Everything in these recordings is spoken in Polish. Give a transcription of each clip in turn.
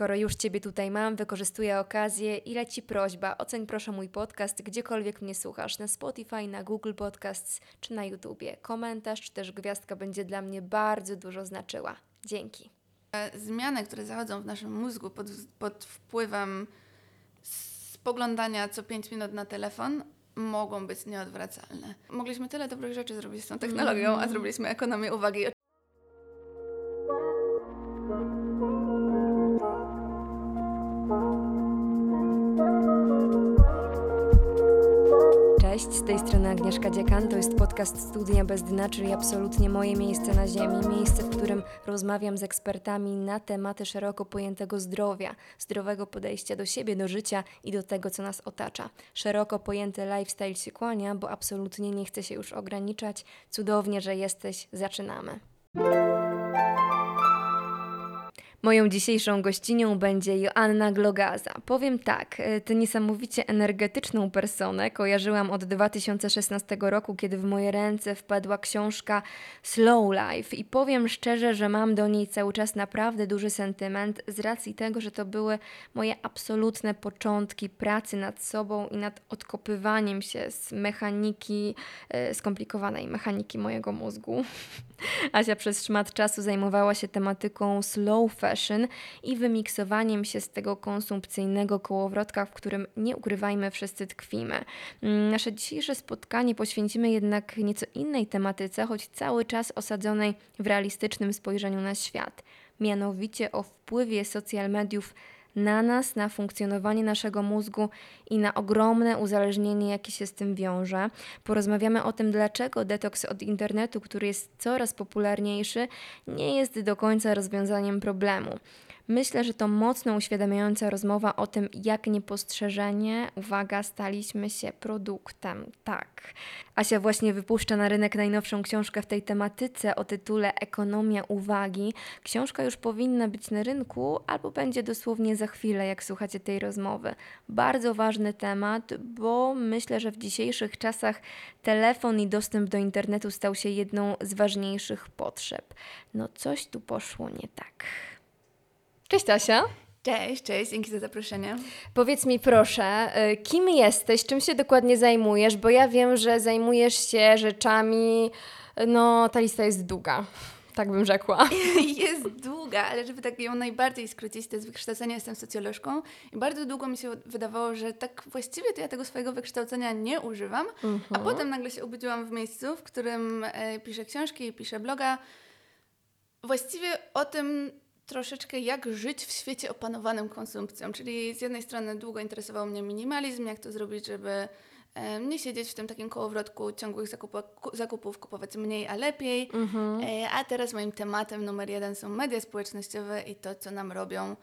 skoro już Ciebie tutaj mam, wykorzystuję okazję i leci prośba. Oceń proszę mój podcast, gdziekolwiek mnie słuchasz, na Spotify, na Google Podcasts czy na YouTubie. Komentarz czy też gwiazdka będzie dla mnie bardzo dużo znaczyła. Dzięki. Zmiany, które zachodzą w naszym mózgu pod, pod wpływem spoglądania co 5 minut na telefon, mogą być nieodwracalne. Mogliśmy tyle dobrych rzeczy zrobić z tą technologią, a zrobiliśmy ekonomię uwagi. Agnieszka Dziekan. To jest podcast Studia Bez Dna, czyli absolutnie moje miejsce na ziemi. Miejsce, w którym rozmawiam z ekspertami na tematy szeroko pojętego zdrowia, zdrowego podejścia do siebie, do życia i do tego, co nas otacza. Szeroko pojęty lifestyle się kłania, bo absolutnie nie chcę się już ograniczać. Cudownie, że jesteś. Zaczynamy. Moją dzisiejszą gościnią będzie Joanna Glogaza. Powiem tak, e, tę niesamowicie energetyczną personę kojarzyłam od 2016 roku, kiedy w moje ręce wpadła książka Slow Life i powiem szczerze, że mam do niej cały czas naprawdę duży sentyment z racji tego, że to były moje absolutne początki pracy nad sobą i nad odkopywaniem się z mechaniki, e, skomplikowanej mechaniki mojego mózgu. Asia przez szmat czasu zajmowała się tematyką slow fashion i wymiksowaniem się z tego konsumpcyjnego kołowrotka, w którym nie ukrywajmy wszyscy tkwimy. Mm, Nasze dzisiejsze spotkanie poświęcimy jednak nieco innej tematyce, choć cały czas osadzonej w realistycznym spojrzeniu na świat. Mianowicie o wpływie social mediów na nas, na funkcjonowanie naszego mózgu i na ogromne uzależnienie, jakie się z tym wiąże. Porozmawiamy o tym, dlaczego detoks od internetu, który jest coraz popularniejszy, nie jest do końca rozwiązaniem problemu. Myślę, że to mocno uświadamiająca rozmowa o tym, jak niepostrzeżenie, uwaga, staliśmy się produktem. Tak. Asia właśnie wypuszcza na rynek najnowszą książkę w tej tematyce o tytule Ekonomia uwagi. Książka już powinna być na rynku, albo będzie dosłownie za chwilę, jak słuchacie tej rozmowy. Bardzo ważny temat, bo myślę, że w dzisiejszych czasach telefon i dostęp do internetu stał się jedną z ważniejszych potrzeb. No coś tu poszło nie tak. Cześć Asia. Cześć, cześć, dzięki za zaproszenie. Powiedz mi proszę, y, kim jesteś, czym się dokładnie zajmujesz, bo ja wiem, że zajmujesz się rzeczami, no ta lista jest długa, tak bym rzekła. Jest długa, ale żeby tak ją najbardziej skrócić, to jest wykształcenie, jestem socjolożką i bardzo długo mi się wydawało, że tak właściwie to ja tego swojego wykształcenia nie używam, a potem nagle się obudziłam w miejscu, w którym e, piszę książki, piszę bloga, właściwie o tym troszeczkę jak żyć w świecie opanowanym konsumpcją, czyli z jednej strony długo interesował mnie minimalizm, jak to zrobić, żeby e, nie siedzieć w tym takim kołowrotku ciągłych zakupów, zakupów kupować mniej, a lepiej. E, A teraz moim tematem numer jeden są media społecznościowe i to, co nam robią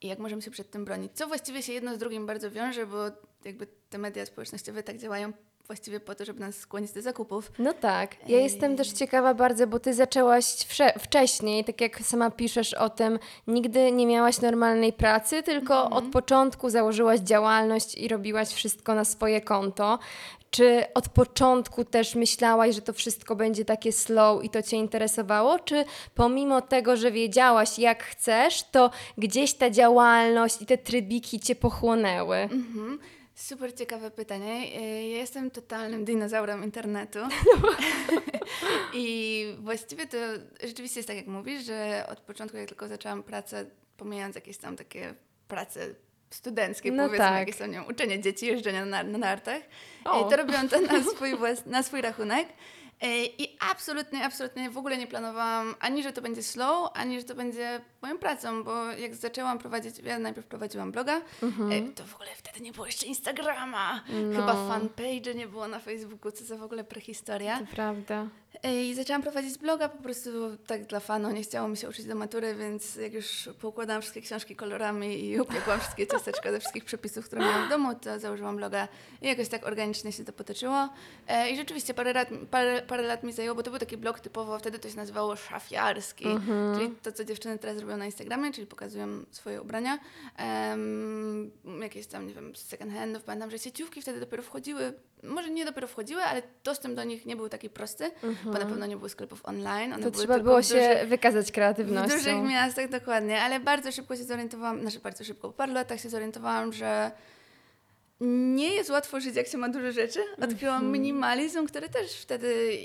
i jak możemy się przed tym bronić. Co właściwie się jedno z drugim bardzo wiąże, bo jakby te media społecznościowe tak działają właściwie po to, żeby nas skłonić do zakupów. No tak, ja jestem też ciekawa bardzo, bo ty zaczęłaś wsze- wcześniej, tak jak sama piszesz o tym, nigdy nie miałaś normalnej pracy, tylko od początku założyłaś działalność i robiłaś wszystko na swoje konto. Czy od początku też myślałaś, że to wszystko będzie takie slow i to Cię interesowało? Czy pomimo tego, że wiedziałaś, jak chcesz, to gdzieś ta działalność i te trybiki Cię pochłonęły? Mhm. Super ciekawe pytanie. Y, Ja jestem totalnym dinozaurem internetu. I właściwie to rzeczywiście jest tak, jak mówisz, że od początku, jak tylko zaczęłam pracę, pomijając jakieś tam takie prace studenckie, No powiedzmy, tak. jakieś tam, nie wiem, uczenie dzieci, jeżdżenia na, na nartach, O. y, to robiłam to na swój, włas, na swój rachunek. Y, I absolutnie, absolutnie w ogóle nie planowałam ani, że to będzie slow, ani, że to będzie moją pracą, bo jak zaczęłam prowadzić, ja najpierw prowadziłam bloga, y, to w ogóle wtedy nie było jeszcze Instagrama, chyba fanpage nie było na Facebooku, co za w ogóle prehistoria. To prawda. Y, I zaczęłam prowadzić bloga po prostu tak dla fanu, nie chciało mi się uczyć do matury, więc jak już poukładałam wszystkie książki kolorami i upiekłam wszystkie ciasteczka ze wszystkich przepisów, które miałam w domu, to założyłam bloga i jakoś tak organicznie się to potoczyło. E, I rzeczywiście parę lat, parę, parę lat mi zajęło, bo to był taki blog typowo, wtedy to się nazywało szafiarski, czyli to, co dziewczyny teraz robią na Instagramie, czyli pokazują swoje ubrania, em, jakieś tam, nie wiem, z second handów. Pamiętam, że sieciówki wtedy dopiero wchodziły, może nie dopiero wchodziły, ale dostęp do nich nie był taki prosty. bo na pewno nie było sklepów online. One To trzeba było w się dużych- wykazać w kreatywnością. dużych miastach dokładnie, ale bardzo szybko się zorientowałam, znaczy bardzo szybko, po paru latach się zorientowałam, że nie jest łatwo żyć, jak się ma dużo rzeczy. Odkryłam Mhm. minimalizm, który też wtedy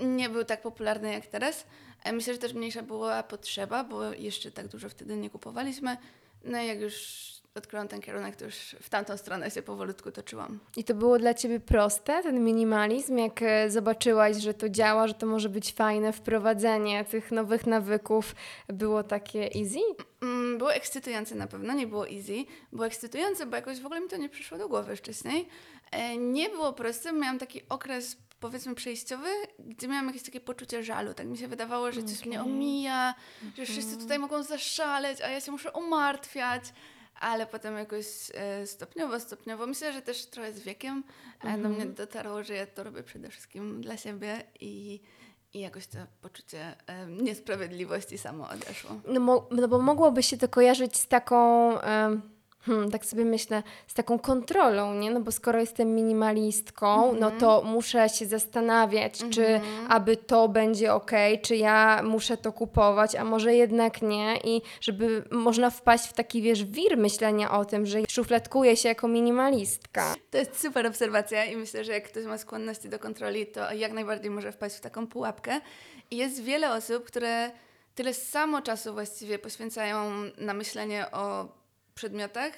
nie był tak popularny jak teraz. E, Myślę, że też mniejsza była potrzeba, bo jeszcze tak dużo wtedy nie kupowaliśmy. No i jak już odkryłam ten kierunek, to już w tamtą stronę się powolutku toczyłam. I to było dla ciebie proste, ten minimalizm, jak e, zobaczyłaś, że to działa, że to może być fajne, wprowadzenie tych nowych nawyków było takie easy? Mm, Było ekscytujące na pewno, nie było easy. Było ekscytujące, bo jakoś w ogóle mi to nie przyszło do głowy wcześniej. E, Nie było proste, miałam taki okres powiedzmy przejściowy, gdzie miałam jakieś takie poczucie żalu. Tak mi się wydawało, że coś mnie omija, że wszyscy tutaj mogą zaszaleć, a ja się muszę umartwiać. Ale potem jakoś e, stopniowo, stopniowo, myślę, że też trochę z wiekiem e, do mnie dotarło, że ja to robię przede wszystkim dla siebie i, i jakoś to poczucie e, niesprawiedliwości samo odeszło. No, no bo mogłoby się to kojarzyć z taką, em, hmm, tak sobie myślę, z taką kontrolą, nie? No bo skoro jestem minimalistką, no to muszę się zastanawiać, czy aby to będzie ok, czy ja muszę to kupować, a może jednak nie i żeby można wpaść w taki, wiesz, wir myślenia o tym, że szufladkuję się jako minimalistka. To jest super obserwacja i myślę, że jak ktoś ma skłonności do kontroli, to jak najbardziej może wpaść w taką pułapkę. I jest wiele osób, które tyle samo czasu właściwie poświęcają na myślenie o przedmiotach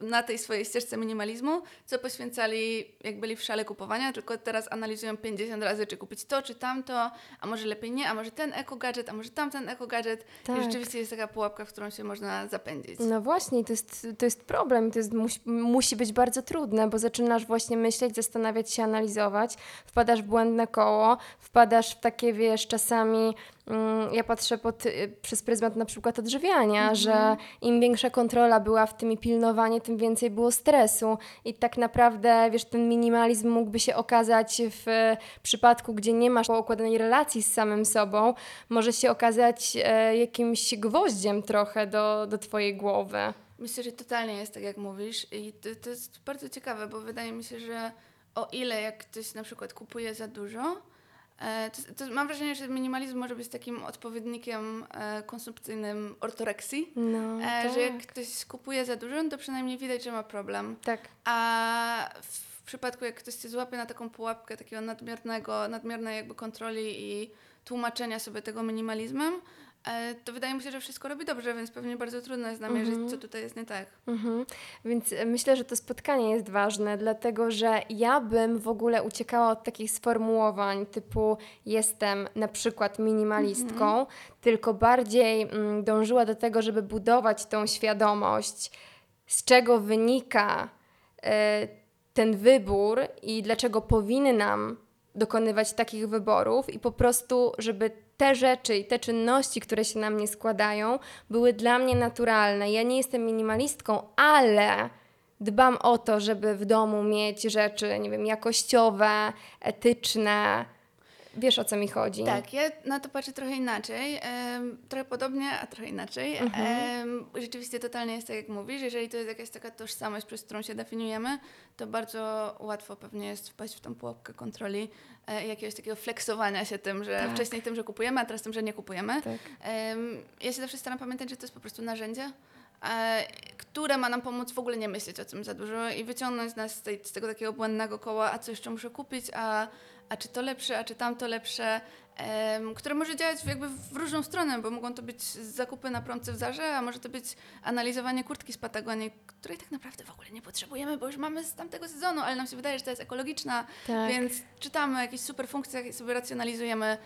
na tej swojej ścieżce minimalizmu, co poświęcali jak byli w szale kupowania, tylko teraz analizują 50 razy, czy kupić to, czy tamto, a może lepiej nie, a może ten eko-gadżet, a może tamten eko-gadżet. Tak. I rzeczywiście jest taka pułapka, w którą się można zapędzić. No właśnie, to jest, to jest problem, to jest, musi, musi być bardzo trudne, bo zaczynasz właśnie myśleć, zastanawiać się, analizować, wpadasz w błędne koło, wpadasz w takie, wiesz, czasami, mm, ja patrzę pod, y, przez pryzmat na przykład odżywiania, że im większa kontrola była w tym i pilnowanie, tym więcej było stresu i tak naprawdę, wiesz, ten minimalizm mógłby się okazać w przypadku, gdzie nie masz poukładanej relacji z samym sobą, może się okazać e, jakimś gwoździem trochę do, do twojej głowy. Myślę, że totalnie jest tak, jak mówisz. I to, to jest bardzo ciekawe, bo wydaje mi się, że o ile jak ktoś na przykład kupuje za dużo, to, to mam wrażenie, że minimalizm może być takim odpowiednikiem e, konsumpcyjnym ortoreksji. No, E, tak. Że jak ktoś kupuje za dużo, no to przynajmniej widać, że ma problem. Tak. A w przypadku, jak ktoś się złapie na taką pułapkę takiego nadmiernego, nadmiernej jakby kontroli i tłumaczenia sobie tego minimalizmem, e, to wydaje mi się, że wszystko robi dobrze, więc pewnie bardzo trudno jest namierzyć, co tutaj jest nie tak. Mhm. Więc e, myślę, że to spotkanie jest ważne, dlatego że ja bym w ogóle uciekała od takich sformułowań typu jestem na przykład minimalistką, tylko bardziej mm, dążyła do tego, żeby budować tą świadomość, z czego wynika e, ten wybór i dlaczego powinnam dokonywać takich wyborów i po prostu, żeby te rzeczy i te czynności, które się na mnie składają, były dla mnie naturalne. Ja nie jestem minimalistką, ale dbam o to, żeby w domu mieć rzeczy, nie wiem, jakościowe, etyczne. Wiesz o co mi chodzi? Tak, ja na to patrzę trochę inaczej. trochę podobnie, a trochę inaczej. Em, rzeczywiście totalnie jest tak, jak mówisz. Jeżeli to jest jakaś taka tożsamość, przez którą się definiujemy, to bardzo łatwo pewnie jest wpaść w tą pułapkę kontroli e, jakiegoś takiego flexowania się tym, że Tak. wcześniej tym, że kupujemy, a teraz tym, że nie kupujemy. Tak. Ja się zawsze staram pamiętać, że to jest po prostu narzędzie, e, które ma nam pomóc w ogóle nie myśleć o tym za dużo i wyciągnąć nas z, tej, z tego takiego błędnego koła, a co jeszcze muszę kupić, a, a czy to lepsze, a czy tamto lepsze, które może działać w- jakby w różną stronę, bo mogą to być zakupy na promce w Zarze, a może to być analizowanie kurtki z Patagonii, której tak naprawdę w ogóle nie potrzebujemy, bo już mamy z tamtego sezonu, ale nam się wydaje, że to jest ekologiczna, Tak. więc czytamy o jakichś super funkcjach i sobie racjonalizujemy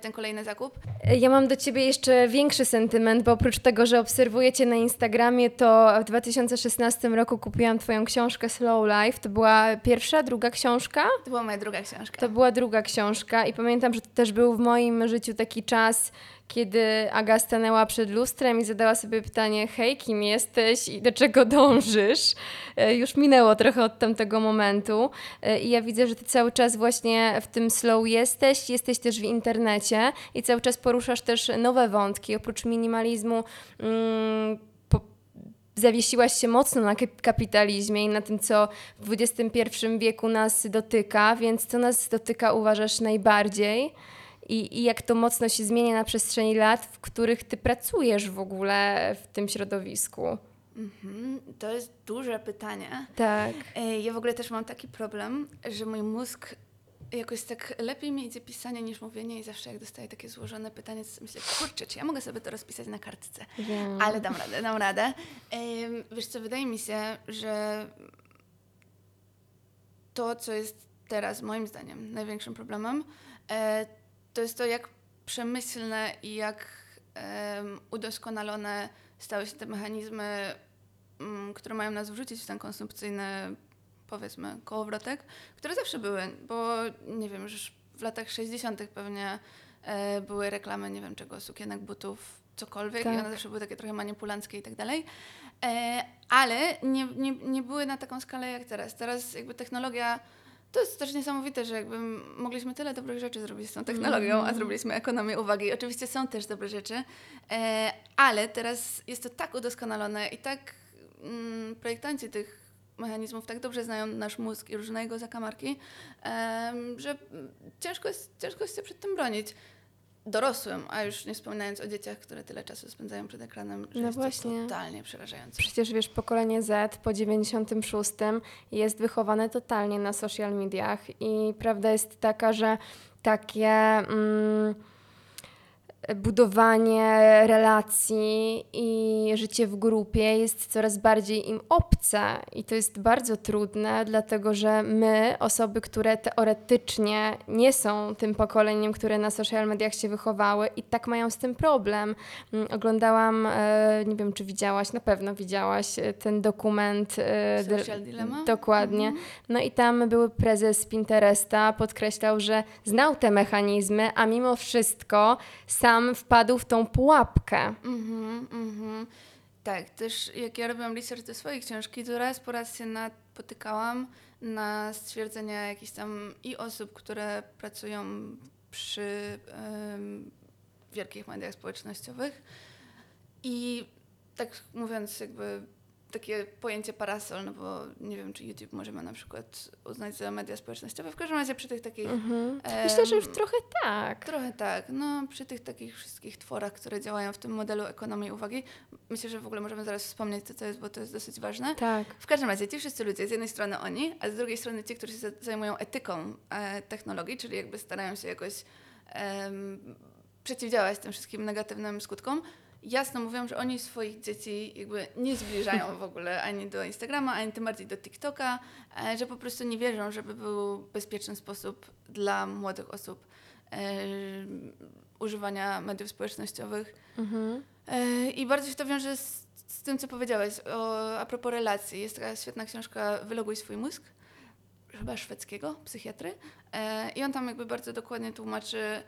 ten kolejny zakup. Ja mam do ciebie jeszcze większy sentyment, bo oprócz tego, że obserwuję cię na Instagramie, to w 2016 roku kupiłam twoją książkę Slow Life. To była pierwsza, druga książka? To była moja druga książka. To była druga książka i pamiętam, że to też był w moim życiu taki czas, kiedy Aga stanęła przed lustrem i zadała sobie pytanie, hej, kim jesteś i do czego dążysz? E, Już minęło trochę od tamtego momentu e, i ja widzę, że ty cały czas właśnie w tym slow jesteś, jesteś też w internecie i cały czas poruszasz też nowe wątki, oprócz minimalizmu. Mm, zawiesiłaś się mocno na kap- kapitalizmie i na tym, co w XXI wieku nas dotyka, więc co nas dotyka uważasz najbardziej i, i jak to mocno się zmienia na przestrzeni lat, w których ty pracujesz w ogóle w tym środowisku. Mhm, to jest duże pytanie. Tak. E, Ja w ogóle też mam taki problem, że mój mózg jakoś tak lepiej mi idzie pisanie niż mówienie i zawsze jak dostaję takie złożone pytanie, to myślę, kurczę, czy ja mogę sobie to rozpisać na kartce? Ale dam radę, dam radę. Em, Wiesz co, wydaje mi się, że to, co jest teraz moim zdaniem największym problemem, e, to jest to, jak przemyślne i jak em, udoskonalone stały się te mechanizmy, mm, które mają nas wrzucić w ten konsumpcyjny, powiedzmy, kołowrotek, które zawsze były, bo nie wiem, już w latach 60. pewnie e, były reklamy, nie wiem czego, sukienek, butów, cokolwiek Tak. i one zawsze były takie trochę manipulanckie i tak dalej. E, ale nie, nie, nie były na taką skalę jak teraz. Teraz jakby technologia to jest też niesamowite, że jakby mogliśmy tyle dobrych rzeczy zrobić z tą technologią, a zrobiliśmy ekonomię uwagi. Oczywiście są też dobre rzeczy, e, ale teraz jest to tak udoskonalone i tak mm, projektanci tych mechanizmów tak dobrze znają nasz mózg i różne jego zakamarki, że ciężko jest, ciężko jest się przed tym bronić. Dorosłym, a już nie wspominając o dzieciach, które tyle czasu spędzają przed ekranem, że No jest właśnie. to totalnie przerażające. Przecież wiesz, pokolenie Z po 96 jest wychowane totalnie na social mediach i prawda jest taka, że takie mm, budowanie relacji i życie w grupie jest coraz bardziej im obce i to jest bardzo trudne, dlatego że my, osoby, które teoretycznie nie są tym pokoleniem, które na social mediach się wychowały i tak mają z tym problem. Mm, Oglądałam, e, nie wiem czy widziałaś, na pewno widziałaś e, ten dokument. e, Social Dilemma? Dokładnie. No i tam były prezes Pinteresta, podkreślał, że znał te mechanizmy, a mimo wszystko sam wpadł w tą pułapkę. Mhm, mhm. Tak, też jak ja robiłam research do swojej książki, to raz po raz się napotykałam na stwierdzenia jakichś tam i osób, które pracują przy wielkich mediach społecznościowych i tak mówiąc jakby takie pojęcie parasol, no bo nie wiem, czy YouTube możemy na przykład uznać za media społecznościowe. W każdym razie przy tych takich... Mhm. Myślę, że już trochę tak. Trochę tak. No, przy tych takich wszystkich tworach, które działają w tym modelu ekonomii uwagi, myślę, że w ogóle możemy zaraz wspomnieć, co to jest, bo to jest dosyć ważne. Tak. W każdym razie ci wszyscy ludzie, z jednej strony oni, a z drugiej strony ci, którzy się za- zajmują etyką e, technologii, czyli jakby starają się jakoś przeciwdziałać tym wszystkim negatywnym skutkom, jasno mówią, że oni swoich dzieci jakby nie zbliżają w ogóle ani do Instagrama, ani tym bardziej do TikToka, e, że po prostu nie wierzą, żeby był bezpieczny sposób dla młodych osób e, używania mediów społecznościowych. Mhm. E, I bardzo się to wiąże z, z tym, co powiedziałeś o, a propos relacji. Jest taka świetna książka Wyloguj swój mózg, chyba szwedzkiego psychiatry. I on tam jakby bardzo dokładnie tłumaczy,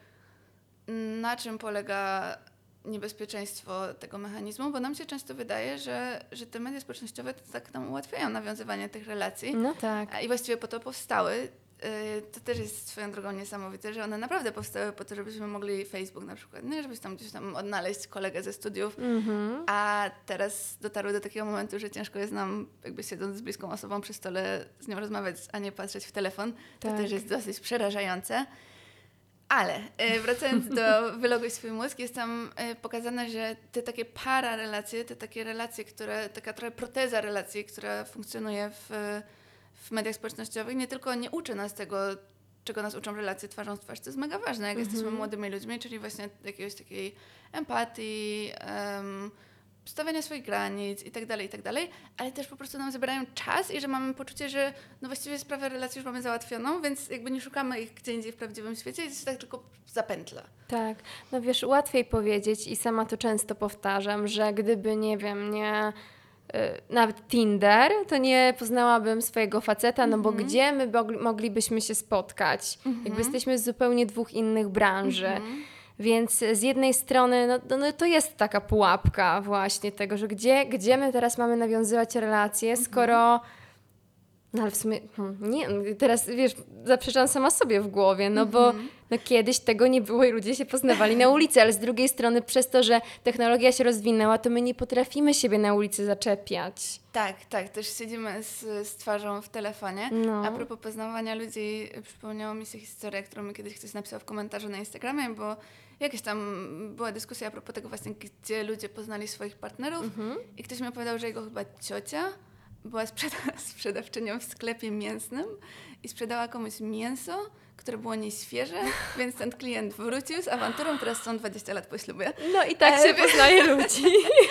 na czym polega niebezpieczeństwo tego mechanizmu, bo nam się często wydaje, że, że te media społecznościowe tak nam ułatwiają nawiązywanie tych relacji. No tak. A I właściwie po to powstały. Yy, To też jest swoją drogą niesamowite, że one naprawdę powstały po to, żebyśmy mogli Facebook na przykład, nie? Żebyś tam gdzieś tam odnaleźć kolegę ze studiów, Mhm. a teraz dotarły do takiego momentu, że ciężko jest nam, jakby siedząc z bliską osobą przy stole, z nią rozmawiać, a nie patrzeć w telefon. To Tak. też jest dosyć przerażające. Ale yy, wracając do Wyloguj swój mózg, jest tam yy, pokazane, że te takie para relacje, te takie relacje, które, taka trochę proteza relacji, która funkcjonuje w, w mediach społecznościowych, nie tylko nie uczy nas tego, czego nas uczą relacje twarzą w twarz, to jest mega ważne, jak jesteśmy młodymi ludźmi, czyli właśnie jakiegoś takiej empatii, um, stawiania swoich granic i tak dalej, i tak dalej, ale też po prostu nam zabierają czas i że mamy poczucie, że no właściwie sprawę relacji już mamy załatwioną, więc jakby nie szukamy ich gdzie indziej w prawdziwym świecie i to się tak tylko zapętla. Tak, no wiesz, łatwiej powiedzieć i sama to często powtarzam, że gdyby, nie wiem, nie y, nawet Tinder, to nie poznałabym swojego faceta, no bo gdzie my mogli, moglibyśmy się spotkać? Jakby jesteśmy z zupełnie dwóch innych branży. Więc z jednej strony no, no, no to jest taka pułapka właśnie tego, że gdzie, gdzie my teraz mamy nawiązywać relacje, skoro No ale w sumie, hmm, nie, teraz wiesz, zaprzeczam sama sobie w głowie, no bo Mhm. no, kiedyś tego nie było i ludzie się poznawali na ulicy, ale z drugiej strony przez to, że technologia się rozwinęła, to my nie potrafimy siebie na ulicy zaczepiać. Tak, tak, też siedzimy z, z twarzą w telefonie. No. A propos poznawania ludzi, przypomniała mi się historia, którą mi kiedyś ktoś napisał w komentarzu na Instagramie, bo jakaś tam była dyskusja a propos tego właśnie, gdzie ludzie poznali swoich partnerów Mhm. i ktoś mi opowiadał, że jego chyba ciocia była sprzeda sprzedawczynią w sklepie mięsnym i sprzedała komuś mięso, które było nieświeże, więc ten klient wrócił z awanturą, teraz są 20 lat po ślubie. No i tak E, się poznaje ludzi.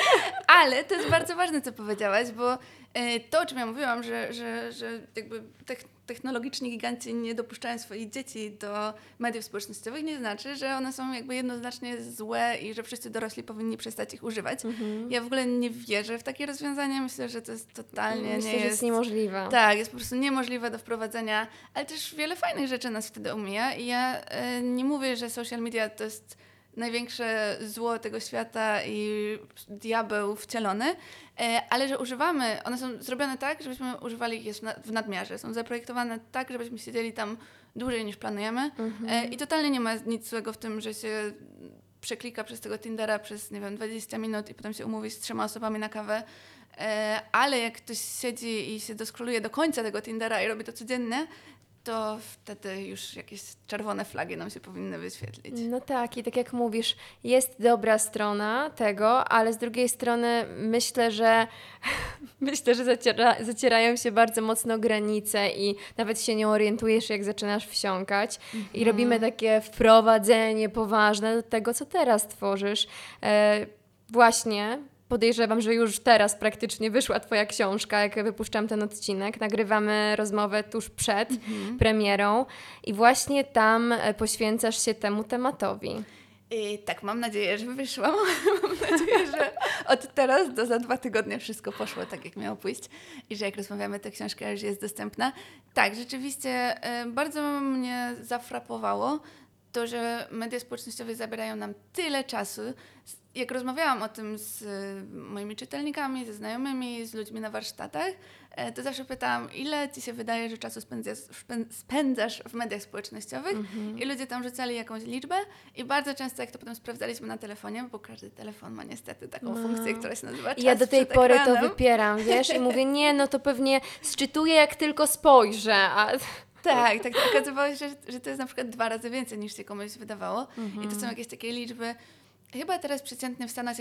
Ale to jest bardzo ważne, co powiedziałaś, bo e, to, o czym ja mówiłam, że, że, że jakby tech, technologiczni giganci nie dopuszczają swoich dzieci do mediów społecznościowych, nie znaczy, że one są jakby jednoznacznie złe i że wszyscy dorośli powinni przestać ich używać. Mhm. Ja w ogóle nie wierzę w takie rozwiązania. Myślę, że to jest totalnie Myślę, nie że jest niemożliwe. tak, jest po prostu niemożliwe do wprowadzenia, ale też wiele fajnych rzeczy nas wtedy omija i ja e, nie mówię, że social media to jest największe zło tego świata i diabeł wcielony, e, ale że używamy, one są zrobione tak, żebyśmy używali ich w nadmiarze. Są zaprojektowane tak, żebyśmy siedzieli tam dłużej niż planujemy e, i totalnie nie ma nic złego w tym, że się przeklika przez tego Tindera przez, nie wiem, 20 minut i potem się umówi z trzema osobami na kawę. E, ale jak ktoś siedzi i się doskroluje do końca tego Tindera i robi to codziennie, to wtedy już jakieś czerwone flagi nam się powinny wyświetlić. No tak, i tak jak mówisz, jest dobra strona tego, ale z drugiej strony myślę, że myślę, że zaciera, zacierają się bardzo mocno granice i nawet się nie orientujesz, jak zaczynasz wsiąkać. I robimy takie wprowadzenie poważne do tego, co teraz tworzysz. E, właśnie. Podejrzewam, że już teraz praktycznie wyszła Twoja książka, jak wypuszczam ten odcinek. Nagrywamy rozmowę tuż przed premierą i właśnie tam e, poświęcasz się temu tematowi. I tak, mam nadzieję, że wyszłam. mam nadzieję, że od teraz do za dwa tygodnie wszystko poszło tak, jak miało pójść i że jak rozmawiamy, ta książka już jest dostępna. Tak, rzeczywiście e, bardzo mnie zafrapowało to, że media społecznościowe zabierają nam tyle czasu. Jak rozmawiałam o tym z e, moimi czytelnikami, ze znajomymi, z ludźmi na warsztatach, e, to zawsze pytałam, ile ci się wydaje, że czasu spędzasz, spę- spędzasz w mediach społecznościowych? I ludzie tam rzucali jakąś liczbę i bardzo często, jak to potem sprawdzaliśmy na telefonie, bo każdy telefon ma niestety taką No. funkcję, która się nazywa czas ja do tej pory to ekranem. wypieram, wiesz, i mówię, nie, no to pewnie sczytuję, jak tylko spojrzę. A... Tak, tak. To okazywało się, że, że to jest na przykład dwa razy więcej niż się komuś wydawało. I Mhm. to są jakieś takie liczby. Chyba teraz przeciętnie w Stanach,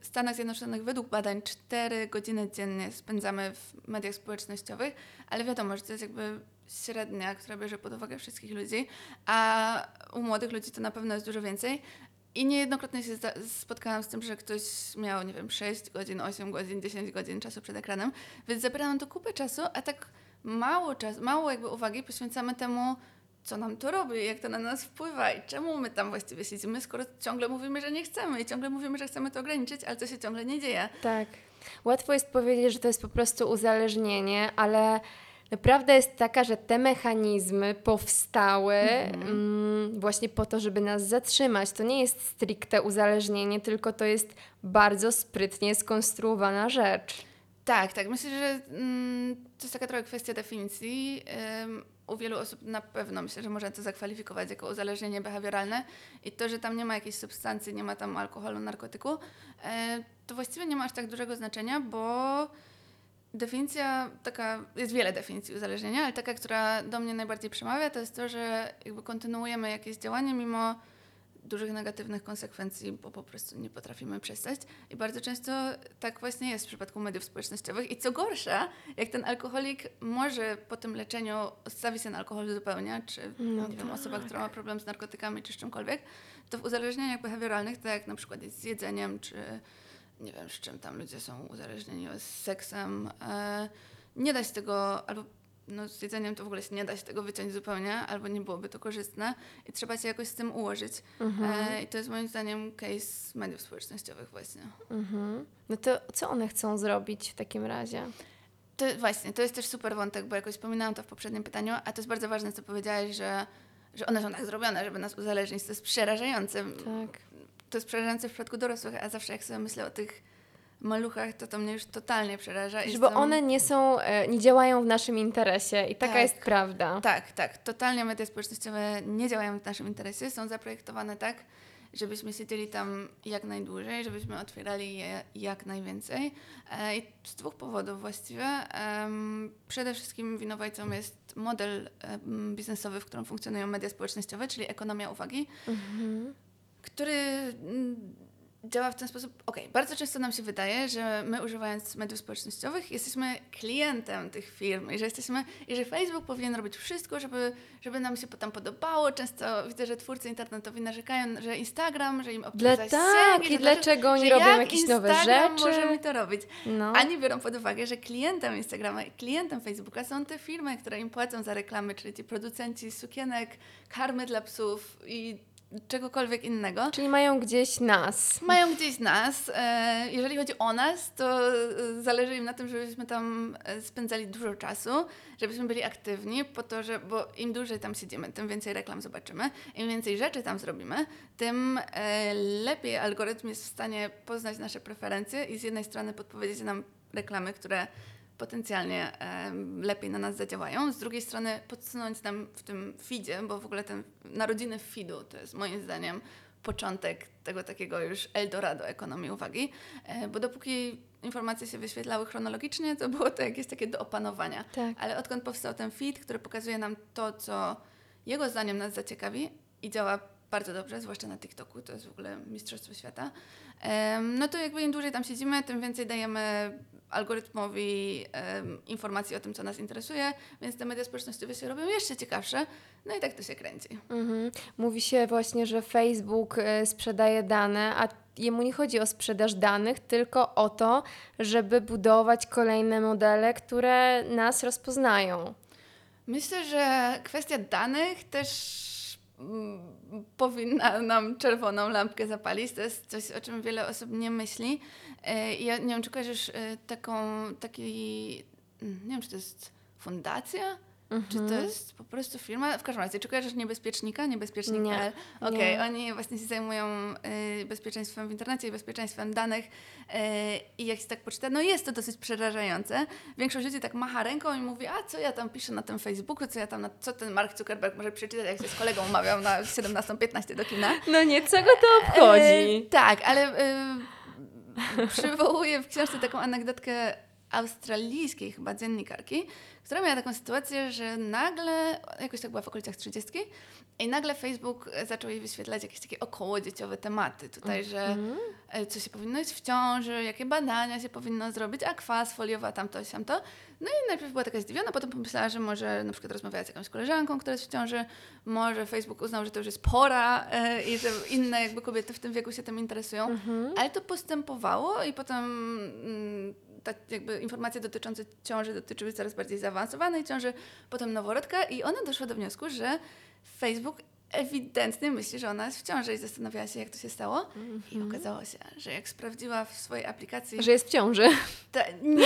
w Stanach Zjednoczonych według badań 4 godziny dziennie spędzamy w mediach społecznościowych, ale wiadomo, że to jest jakby średnia, która bierze pod uwagę wszystkich ludzi, a u młodych ludzi to na pewno jest dużo więcej. I niejednokrotnie się spotkałam z tym, że ktoś miał, nie wiem, 6 godzin, 8 godzin, 10 godzin czasu przed ekranem, więc zabiera nam to kupę czasu, a tak mało czasu, mało jakby uwagi poświęcamy temu, co nam to robi, jak to na nas wpływa i czemu my tam właściwie siedzimy, skoro ciągle mówimy, że nie chcemy i ciągle mówimy, że chcemy to ograniczyć, ale to się ciągle nie dzieje. Tak. Łatwo jest powiedzieć, że to jest po prostu uzależnienie, ale prawda jest taka, że te mechanizmy powstały mm, właśnie po to, żeby nas zatrzymać. To nie jest stricte uzależnienie, tylko to jest bardzo sprytnie skonstruowana rzecz. Tak, tak. Myślę, że mm, to jest taka trochę kwestia definicji. U wielu osób na pewno myślę, że można to zakwalifikować jako uzależnienie behawioralne i to, że tam nie ma jakiejś substancji, nie ma tam alkoholu, narkotyku, e, to właściwie nie ma aż tak dużego znaczenia, bo definicja taka, jest wiele definicji uzależnienia, ale taka, która do mnie najbardziej przemawia, to jest to, że jakby kontynuujemy jakieś działanie mimo dużych negatywnych konsekwencji, bo po prostu nie potrafimy przestać. I bardzo często tak właśnie jest w przypadku mediów społecznościowych. I co gorsza, jak ten alkoholik może po tym leczeniu odstawi się na alkohol zupełnie, czy No nie wiem, osoba, która ma problem z narkotykami czy z czymkolwiek, to w uzależnieniach behawioralnych, tak jak na przykład jest z jedzeniem, czy nie wiem, z czym tam ludzie są uzależnieni, z seksem, e, nie da się tego, albo no, z jedzeniem to w ogóle się nie da się tego wyciąć zupełnie, albo nie byłoby to korzystne i trzeba się jakoś z tym ułożyć. E, I to jest moim zdaniem case mediów społecznościowych właśnie. Mhm. No to co one chcą zrobić w takim razie? To właśnie, to jest też super wątek, bo jakoś wspominałam to w poprzednim pytaniu, a to jest bardzo ważne, co powiedziałaś, że, że one są tak zrobione, żeby nas uzależnić. To jest przerażające. Tak. To jest przerażające w przypadku dorosłych, a zawsze jak sobie myślę o tych maluchach, to to mnie już totalnie przeraża. Bo Jestem- one nie są, e, nie działają w naszym interesie i taka Tak. jest prawda. Tak, tak. Totalnie media społecznościowe nie działają w naszym interesie. Są zaprojektowane tak, żebyśmy siedzieli tam jak najdłużej, żebyśmy otwierali je jak najwięcej. E, I z dwóch powodów właściwie. Przede wszystkim winowajcą jest model em, biznesowy, w którym funkcjonują media społecznościowe, czyli ekonomia uwagi, Mhm. który mm, działa w ten sposób. Okej, bardzo często nam się wydaje, że my używając mediów społecznościowych jesteśmy klientem tych firm i że jesteśmy, i że Facebook powinien robić wszystko, żeby, żeby nam się tam podobało. Często widzę, że twórcy internetowi narzekają, że Instagram, że im obciąża Dla, tak, i że dlaczego- dlaczego oni robią jak jakieś nowe Instagram rzeczy? może mi to robić. No. A nie biorą pod uwagę, że klientem Instagrama i klientem Facebooka są te firmy, które im płacą za reklamy, czyli ci producenci sukienek, karmy dla psów i czegokolwiek innego. Czyli mają gdzieś nas. Mają gdzieś nas. E, jeżeli chodzi o nas, to e, zależy im na tym, żebyśmy tam e, spędzali dużo czasu, żebyśmy byli aktywni, po to, że, bo im dłużej tam siedzimy, tym więcej reklam zobaczymy, im więcej rzeczy tam zrobimy, tym lepiej algorytm jest w stanie poznać nasze preferencje i z jednej strony podpowiedzieć nam reklamy, które potencjalnie lepiej na nas zadziałają, z drugiej strony podsunąć nam w tym feedzie, bo w ogóle ten narodziny feedu to jest moim zdaniem początek tego takiego już Eldorado ekonomii uwagi, e, bo dopóki informacje się wyświetlały chronologicznie, to było to jakieś takie do opanowania. Tak. Ale odkąd powstał ten feed, który pokazuje nam to, co jego zdaniem nas zaciekawi i działa bardzo dobrze, zwłaszcza na TikToku, to jest w ogóle mistrzostwo świata, no to jakby im dłużej tam siedzimy, tym więcej dajemy algorytmowi informacji o tym, co nas interesuje, więc te media społecznościowe się robią jeszcze ciekawsze, no i tak to się kręci. Mhm. Mówi się właśnie, że Facebook e, sprzedaje dane, a jemu nie chodzi o sprzedaż danych, tylko o to, żeby budować kolejne modele, które nas rozpoznają. Myślę, że kwestia danych też powinna nam czerwoną lampkę zapalić. To jest coś, o czym wiele osób nie myśli. E, Ja nie wiem, czy kojarzysz taką, taki, nie wiem, czy to jest fundacja? Czy to jest po prostu firma? W każdym razie, czy kojarzysz niebezpiecznika? Niebezpiecznik.pl? Nie, Okej, nie. oni właśnie się zajmują y, bezpieczeństwem w internecie i bezpieczeństwem danych. Y, I jak się tak poczyta, no jest to dosyć przerażające. Większość ludzi tak macha ręką i mówi, a co ja tam piszę na tym Facebooku, co ja tam, na, co ten Mark Zuckerberg może przeczytać, jak się z kolegą umawiał na 17.15 do kina. No nie, co go to obchodzi? E, tak, ale y, przywołuję w książce taką anegdotkę australijskiej chyba dziennikarki, która miała taką sytuację, że nagle, jakoś tak była w okolicach 30 i nagle Facebook zaczął jej wyświetlać jakieś takie okołodzieciowe tematy. Tutaj, że e, co się powinno jeść w ciąży, jakie badania się powinno zrobić, a kwas foliowa, tamto, siamto. No i najpierw była taka zdziwiona, potem pomyślała, że może na przykład rozmawiała z jakąś koleżanką, która jest w ciąży, może Facebook uznał, że to już jest pora e, i że inne jakby kobiety w tym wieku się tym interesują. Ale to postępowało i potem mm, ta jakby informacje dotyczące ciąży dotyczyły coraz bardziej zaawansowanej ciąży, potem noworodka i ona doszła do wniosku, że Facebook ewidentnie myśli, że ona jest w ciąży i zastanawiała się, jak to się stało. I okazało się, że jak sprawdziła w swojej aplikacji Że jest w ciąży. ta, nie,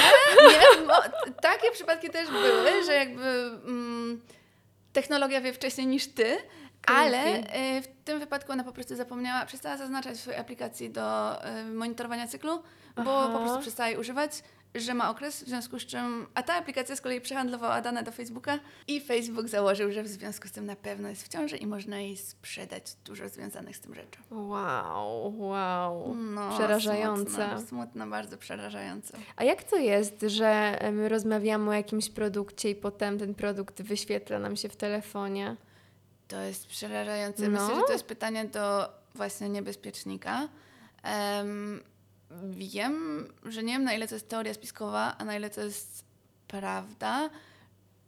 nie, bo takie przypadki też były, że jakby mm, technologia wie wcześniej niż ty, ale y, w tym wypadku ona po prostu zapomniała, przestała zaznaczać w swojej aplikacji do y, monitorowania cyklu, bo Aha. po prostu przestała jej używać, że ma okres, w związku z czym, a ta aplikacja z kolei przehandlowała dane do Facebooka i Facebook założył, że w związku z tym na pewno jest w ciąży i można jej sprzedać dużo związanych z tym rzeczy. Wow, wow. No, Przerażające. Smutno, smutno, bardzo przerażające. A jak to jest, że my rozmawiamy o jakimś produkcie i potem ten produkt wyświetla nam się w telefonie? To jest przerażające. No. Myślę, że to jest pytanie do właśnie niebezpiecznika. Em, wiem, że nie wiem na ile to jest teoria spiskowa, a na ile to jest prawda.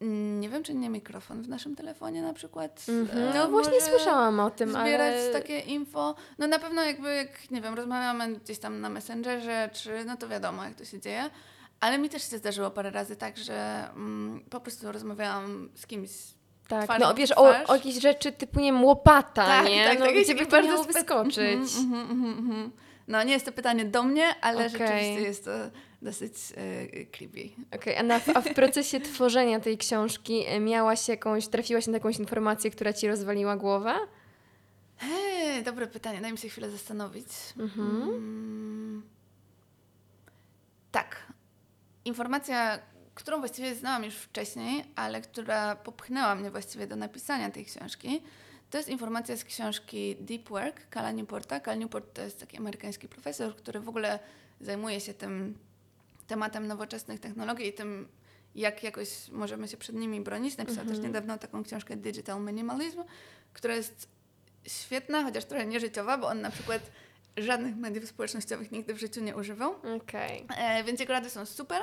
Mm, Nie wiem, czy nie mikrofon w naszym telefonie na przykład. Mhm. e, No właśnie słyszałam o tym, Zbierać ale... takie info. No na pewno jakby, jak nie wiem, rozmawiamy gdzieś tam na Messengerze, czy no to wiadomo, jak to się dzieje. Ale mi też się zdarzyło parę razy tak, że mm, po prostu rozmawiałam z kimś Tak, no wiesz, o, o jakieś rzeczy typu, nie wiem, łopata, nie? no, jakieś gdzie by takie to miało wyskoczyć? Mhm, mhm, mhm, mhm. No nie jest to pytanie do mnie, ale Okej. rzeczywiście jest to dosyć e, creepy. Okej, a, na, a w procesie tworzenia tej książki e, miałaś jakąś, trafiłaś na jakąś informację, która ci rozwaliła głowę? Hej, dobre pytanie, daj mi się chwilę zastanowić. Mhm. Mm. Tak. Informacja, którą właściwie znałam już wcześniej, ale która popchnęła mnie właściwie do napisania tej książki, to jest informacja z książki Deep Work Kala Newporta. Cal Newport to jest taki amerykański profesor, który w ogóle zajmuje się tym tematem nowoczesnych technologii i tym, jak jakoś możemy się przed nimi bronić. Napisał też Mhm. niedawno taką książkę Digital Minimalism, która jest świetna, chociaż trochę nieżyciowa, bo on na przykład żadnych mediów społecznościowych nigdy w życiu nie używał. Okej. E, więc jego rady są super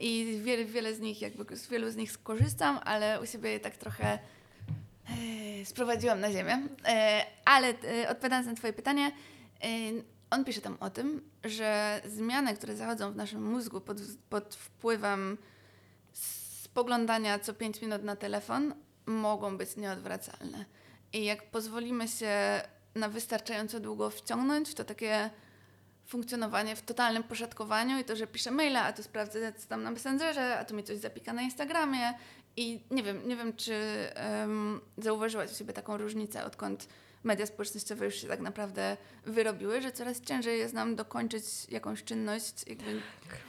i wiele, wiele z nich, jakby z wielu z nich skorzystam, ale u siebie je tak trochę e, sprowadziłam na ziemię. E, ale e, odpowiadając na Twoje pytanie, e, on pisze tam o tym, że zmiany, które zachodzą w naszym mózgu pod, pod wpływem spoglądania co 5 minut na telefon, mogą być nieodwracalne. I jak pozwolimy się na wystarczająco długo wciągnąć w to takie funkcjonowanie w totalnym poszatkowaniu i to, że piszę maila, a tu sprawdzę co tam na Messengerze, a tu mi coś zapika na Instagramie. I nie wiem, nie wiem czy um, zauważyłaś u siebie taką różnicę, odkąd media społecznościowe już się tak naprawdę wyrobiły, że coraz ciężej jest nam dokończyć jakąś czynność, jakby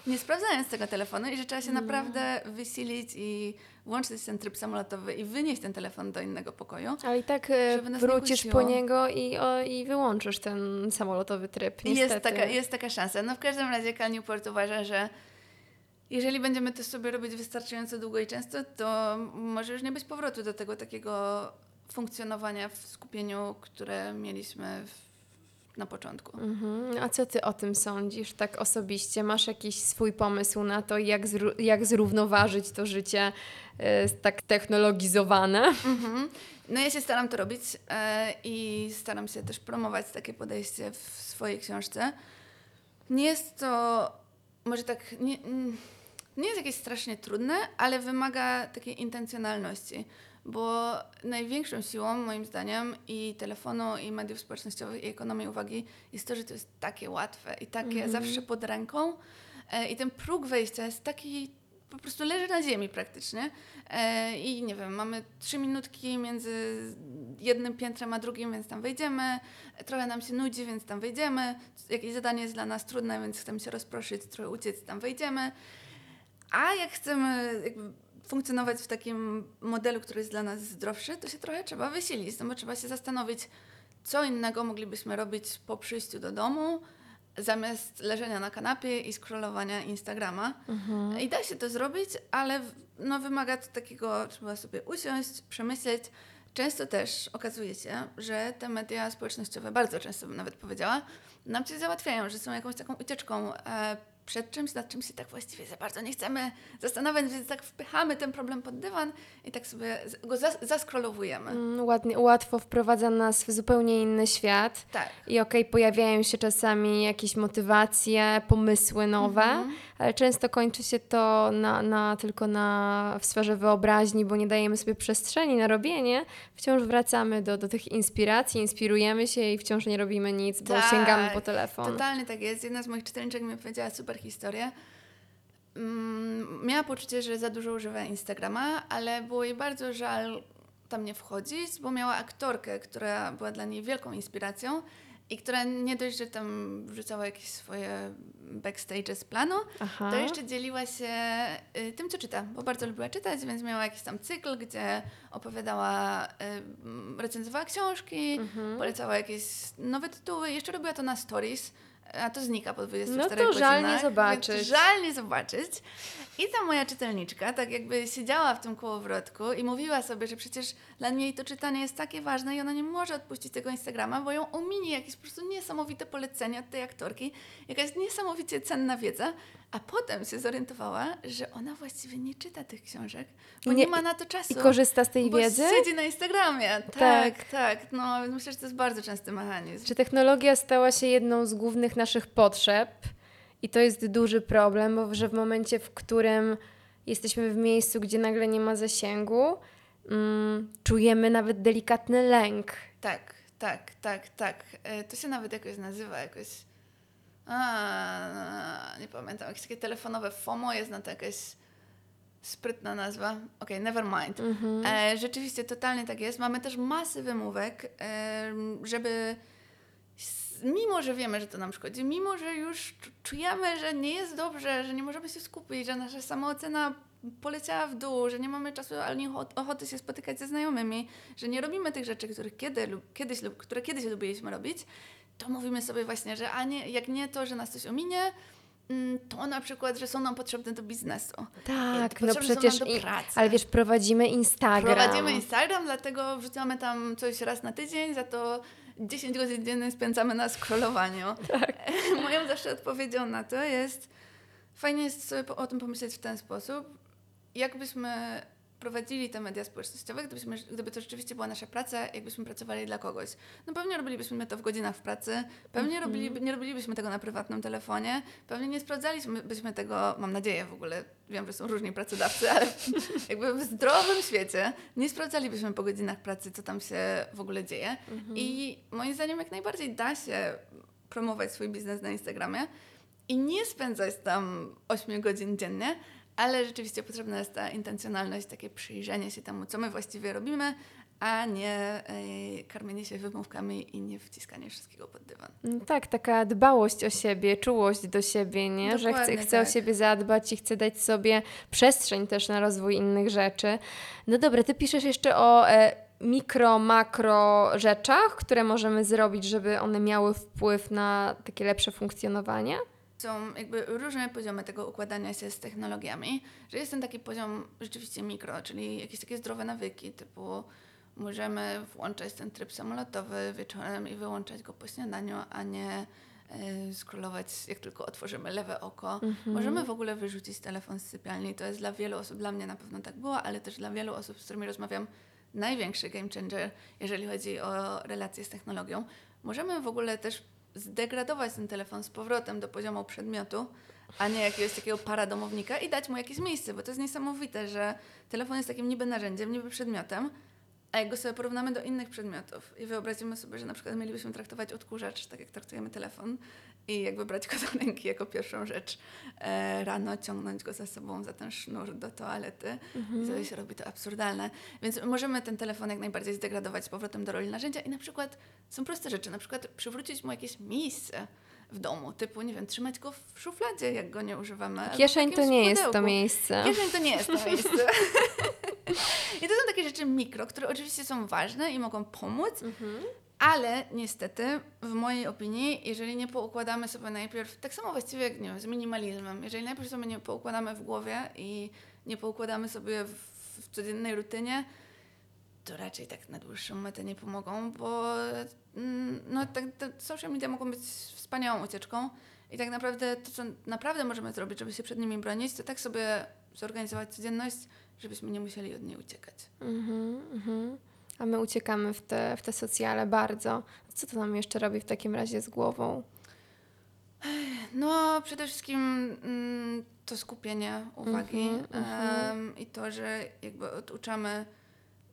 nie sprawdzając tego telefonu i że trzeba się naprawdę wysilić i włączyć ten tryb samolotowy i wynieść ten telefon do innego pokoju. Ale i tak e, nie wrócisz kusiło. po niego i, o, i wyłączysz ten samolotowy tryb. Niestety. Jest taka, jest taka szansa. No w każdym razie Cal Newport uważa, że jeżeli będziemy to sobie robić wystarczająco długo i często, to może już nie być powrotu do tego takiego funkcjonowania w skupieniu, które mieliśmy w, na początku. Mhm. A co ty o tym sądzisz tak osobiście? Masz jakiś swój pomysł na to, jak, zró- jak zrównoważyć to życie e, tak technologizowane? Mhm. No ja się staram to robić e, i staram się też promować takie podejście w swojej książce. Nie jest to może tak, nie, nie jest jakieś strasznie trudne, ale wymaga takiej intencjonalności, bo największą siłą moim zdaniem i telefonu, i mediów społecznościowych, i ekonomii uwagi jest to, że to jest takie łatwe i takie zawsze pod ręką e, i ten próg wejścia jest taki po prostu leży na ziemi praktycznie. E, I nie wiem, mamy trzy minutki między jednym piętrem a drugim, więc tam wejdziemy. Trochę nam się nudzi, więc tam wejdziemy. Jakieś zadanie jest dla nas trudne, więc chcemy się rozproszyć, trochę uciec, tam wejdziemy. A jak chcemy funkcjonować w takim modelu, który jest dla nas zdrowszy, to się trochę trzeba wysilić, no bo trzeba się zastanowić, co innego moglibyśmy robić po przyjściu do domu, zamiast leżenia na kanapie i scrollowania Instagrama. I da się to zrobić, ale no, wymaga to takiego, trzeba sobie usiąść, przemyśleć. Często też okazuje się, że te media społecznościowe, bardzo często bym nawet powiedziała, nam coś załatwiają, że są jakąś taką ucieczką e, przed czymś, nad czym się tak właściwie za bardzo nie chcemy zastanawiać, więc tak wpychamy ten problem pod dywan i tak sobie go zas- zaskrolowujemy. Mm, Ładnie, łatwo wprowadza nas w zupełnie inny świat. Tak. I okej, pojawiają się czasami jakieś motywacje, pomysły nowe, Mhm. Ale często kończy się to na, na, tylko na, w sferze wyobraźni, bo nie dajemy sobie przestrzeni na robienie. Wciąż wracamy do, do tych inspiracji, inspirujemy się i wciąż nie robimy nic, bo Tak, sięgamy po telefon. Totalnie tak jest. Jedna z moich czytelniczek mi powiedziała super historię. Mm, miała poczucie, że za dużo używa Instagrama, ale było jej bardzo żal tam nie wchodzić, bo miała aktorkę, która była dla niej wielką inspiracją i która nie dość, że tam wrzucała jakieś swoje backstage z planu, Aha. to jeszcze dzieliła się y, tym, co czyta, bo bardzo lubiła czytać, więc miała jakiś tam cykl, gdzie opowiadała, y, recenzowała książki, Mhm. polecała jakieś nowe tytuły. Jeszcze robiła to na stories, a to znika po 24 No to godzinach. żal nie zobaczyć. Żal nie zobaczyć. I ta moja czytelniczka tak jakby siedziała w tym kołowrotku i mówiła sobie, że przecież dla niej to czytanie jest takie ważne i ona nie może odpuścić tego Instagrama, bo ją ominie jakieś po prostu niesamowite polecenia od tej aktorki, jakaś niesamowicie cenna wiedza, a potem się zorientowała, że ona właściwie nie czyta tych książek, bo nie, Nie- ma na to czasu. I korzysta z tej bo wiedzy? siedzi na Instagramie. Tak, Tak. tak. No, myślę, że to jest bardzo częsty mechanizm. Czy technologia stała się jedną z głównych naszych potrzeb? I to jest duży problem, bo że w momencie, w którym jesteśmy w miejscu, gdzie nagle nie ma zasięgu, mm, czujemy nawet delikatny lęk. Tak, tak, tak, tak. E, To się nawet jakoś nazywa, jakoś... A, nie pamiętam, jakieś takie telefonowe FOMO, jest na to jakaś sprytna nazwa. Okej, never mind. E, rzeczywiście, totalnie tak jest. Mamy też masy wymówek, em, żeby mimo, że wiemy, że to nam szkodzi, mimo, że już czujemy, że nie jest dobrze, że nie możemy się skupić, że nasza samoocena poleciała w dół, że nie mamy czasu ani ochoty się spotykać ze znajomymi, że nie robimy tych rzeczy, których kiedy, lub, kiedyś, lub, które kiedyś lubiliśmy robić, to mówimy sobie właśnie, że a nie, jak nie to, że nas coś ominie, mm, to na przykład, że są nam potrzebne do biznesu. Tak, no przecież, i, ale wiesz, prowadzimy Instagram. Prowadzimy Instagram, dlatego wrzucamy tam coś raz na tydzień, za to 10 godzin dziennie spędzamy na scrollowaniu. Tak. Moją zawsze odpowiedzią na to jest, fajnie jest sobie o tym pomyśleć w ten sposób, jakbyśmy prowadzili te media społecznościowe, gdybyśmy, gdyby to rzeczywiście była nasza praca, jakbyśmy pracowali dla kogoś. No pewnie robilibyśmy to w godzinach w pracy, pewnie mm -hmm. nie robilibyśmy tego na prywatnym telefonie, pewnie nie sprawdzalibyśmy tego, mam nadzieję w ogóle, wiem, że są różni pracodawcy, ale jakby w zdrowym świecie nie sprawdzalibyśmy po godzinach pracy, co tam się w ogóle dzieje. Mm -hmm. I moim zdaniem jak najbardziej da się promować swój biznes na Instagramie i nie spędzać tam 8 godzin dziennie, ale rzeczywiście potrzebna jest ta intencjonalność, takie przyjrzenie się temu, co my właściwie robimy, a nie y, karmienie się wymówkami i nie wciskanie wszystkiego pod dywan. No tak, taka dbałość o siebie, czułość do siebie, nie? Dokładnie, że chce, chce tak. o siebie zadbać i chce dać sobie przestrzeń też na rozwój innych rzeczy. No dobra, ty piszesz jeszcze o e, mikro, makro rzeczach, które możemy zrobić, żeby one miały wpływ na takie lepsze funkcjonowanie? Są jakby różne poziomy tego układania się z technologiami, że jest ten taki poziom rzeczywiście mikro, czyli jakieś takie zdrowe nawyki, typu możemy włączać ten tryb samolotowy wieczorem i wyłączać go po śniadaniu, a nie y, scrollować, jak tylko otworzymy lewe oko. Mhm. Możemy w ogóle wyrzucić telefon z sypialni. To jest dla wielu osób, dla mnie na pewno tak było, ale też dla wielu osób, z którymi rozmawiam, największy game changer, jeżeli chodzi o relacje z technologią. Możemy w ogóle też zdegradować ten telefon z powrotem do poziomu przedmiotu, a nie jakiegoś takiego paradomownika i dać mu jakieś miejsce, bo to jest niesamowite, że telefon jest takim niby narzędziem, niby przedmiotem, a jak go sobie porównamy do innych przedmiotów i wyobrazimy sobie, że na przykład mielibyśmy traktować odkurzacz tak jak traktujemy telefon i jakby brać go do ręki jako pierwszą rzecz e, rano, ciągnąć go za sobą za ten sznur do toalety mhm. i wtedy się robi to absurdalne. Więc możemy ten telefon jak najbardziej zdegradować z powrotem do roli narzędzia i na przykład są proste rzeczy, na przykład przywrócić mu jakieś miejsce w domu, typu, nie wiem, trzymać go w szufladzie, jak go nie używamy. Kieszeń to nie jest to miejsce. Kieszeń to nie jest to miejsce. I to są takie rzeczy mikro, które oczywiście są ważne i mogą pomóc, mhm. ale niestety, w mojej opinii, jeżeli nie poukładamy sobie najpierw, tak samo właściwie jak nie wiem, z minimalizmem, jeżeli najpierw sobie nie poukładamy w głowie i nie poukładamy sobie w, w codziennej rutynie, to raczej tak na dłuższą metę nie pomogą, bo mm, no, tak, social media mogą być wspaniałą ucieczką i tak naprawdę to, co naprawdę możemy zrobić, żeby się przed nimi bronić, to tak sobie zorganizować codzienność, żebyśmy nie musieli od niej uciekać. Mhm, mhm. A my uciekamy w te, w te socjale bardzo. Co to nam jeszcze robi w takim razie z głową? No, przede wszystkim mm, to skupienie uwagi um, i to, że jakby oduczamy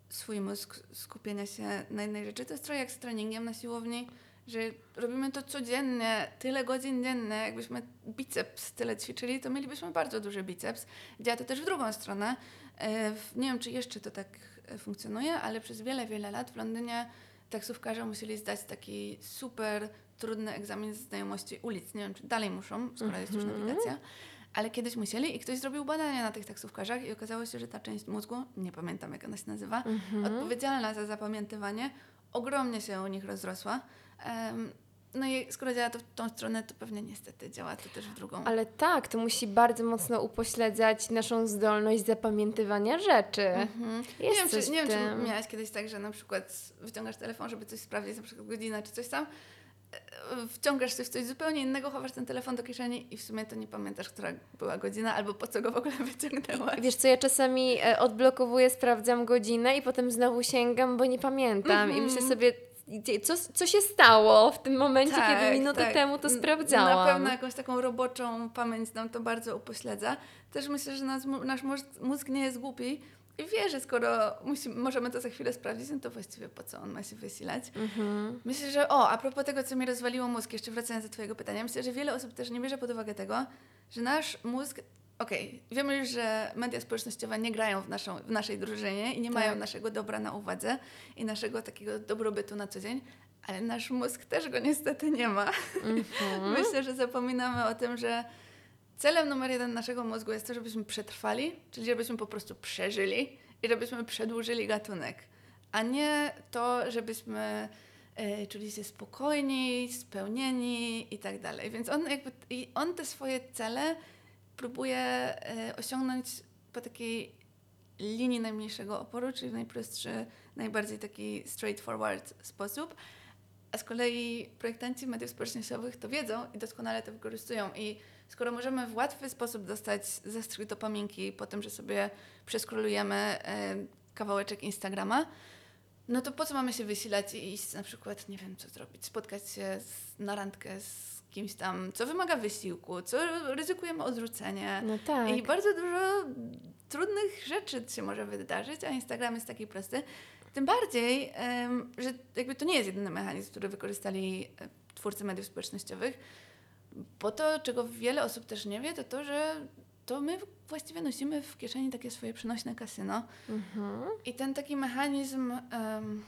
swój mózg skupienia się na jednej rzeczy. To jest trochę jak z treningiem na siłowni, że robimy to codziennie, tyle godzin dziennie, jakbyśmy biceps tyle ćwiczyli, to mielibyśmy bardzo duży biceps. Działa to też w drugą stronę. E, nie wiem, czy jeszcze to tak e, funkcjonuje, ale przez wiele, wiele lat w Londynie taksówkarze musieli zdać taki super trudny egzamin z znajomości ulic. Nie wiem, czy dalej muszą, skoro jest już mhm. nawigacja ale kiedyś musieli i ktoś zrobił badania na tych taksówkarzach i okazało się, że ta część mózgu, nie pamiętam jak ona się nazywa, mhm. odpowiedzialna za zapamiętywanie, ogromnie się u nich rozrosła. No i skoro działa to w tą stronę, to pewnie niestety działa to też w drugą. Ale tak, to musi bardzo mocno upośledzać naszą zdolność zapamiętywania rzeczy. Mhm. nie wiem, czy, nie wiem, czy miałaś kiedyś tak, że na przykład wyciągasz telefon, żeby coś sprawdzić, na przykład godzinę czy coś tam, wciągasz coś w coś zupełnie innego, chowasz ten telefon do kieszeni i w sumie to nie pamiętasz, która była godzina albo po co go w ogóle wyciągnęłaś. Wiesz co, ja czasami e, odblokowuję, sprawdzam godzinę i potem znowu sięgam, bo nie pamiętam mm -hmm. i myślę mhm. sobie, co, co się stało w tym momencie, tak, kiedy minutę tak. temu to sprawdzałam. Na pewno jakąś taką roboczą pamięć nam to bardzo upośledza. Też myślę, że nas, nasz mózg nie jest głupi i wie, że skoro musi, możemy to za chwilę sprawdzić, no to właściwie po co on ma się wysilać. Mhm. Myślę, że o, a propos tego, co mi rozwaliło mózg, jeszcze wracając do Twojego pytania, myślę, że wiele osób też nie bierze pod uwagę tego, że nasz mózg okej, okay, wiemy już, że media społecznościowe nie grają w, naszą, w naszej drużynie i nie tak. mają naszego dobra na uwadze i naszego takiego dobrobytu na co dzień, ale nasz mózg też go niestety nie ma. Mhm. Myślę, że zapominamy o tym, że celem numer jeden naszego mózgu jest to, żebyśmy przetrwali, czyli żebyśmy po prostu przeżyli i żebyśmy przedłużyli gatunek, a nie to, żebyśmy e, czuli się spokojni, spełnieni i tak dalej. Więc on jakby i on te swoje cele próbuje e, osiągnąć po takiej linii najmniejszego oporu, czyli w najprostszy, najbardziej taki straightforward sposób. A z kolei projektanci mediów społecznościowych to wiedzą i doskonale to wykorzystują. I skoro możemy w łatwy sposób dostać zastrzyk do pamięci po tym, że sobie przeskrolujemy e, kawałeczek Instagrama, no to po co mamy się wysilać i iść na przykład, nie wiem co zrobić, spotkać się z, na randkę z kimś tam, co wymaga wysiłku, co ryzykujemy odrzucenie. No tak. I bardzo dużo trudnych rzeczy się może wydarzyć, a Instagram jest taki prosty. Tym bardziej, że jakby to nie jest jedyny mechanizm, który wykorzystali e, twórcy mediów społecznościowych, bo to, czego wiele osób też nie wie, to to, że to my właściwie nosimy w kieszeni takie swoje przenośne kasyno. Mhm. I ten taki mechanizm, em,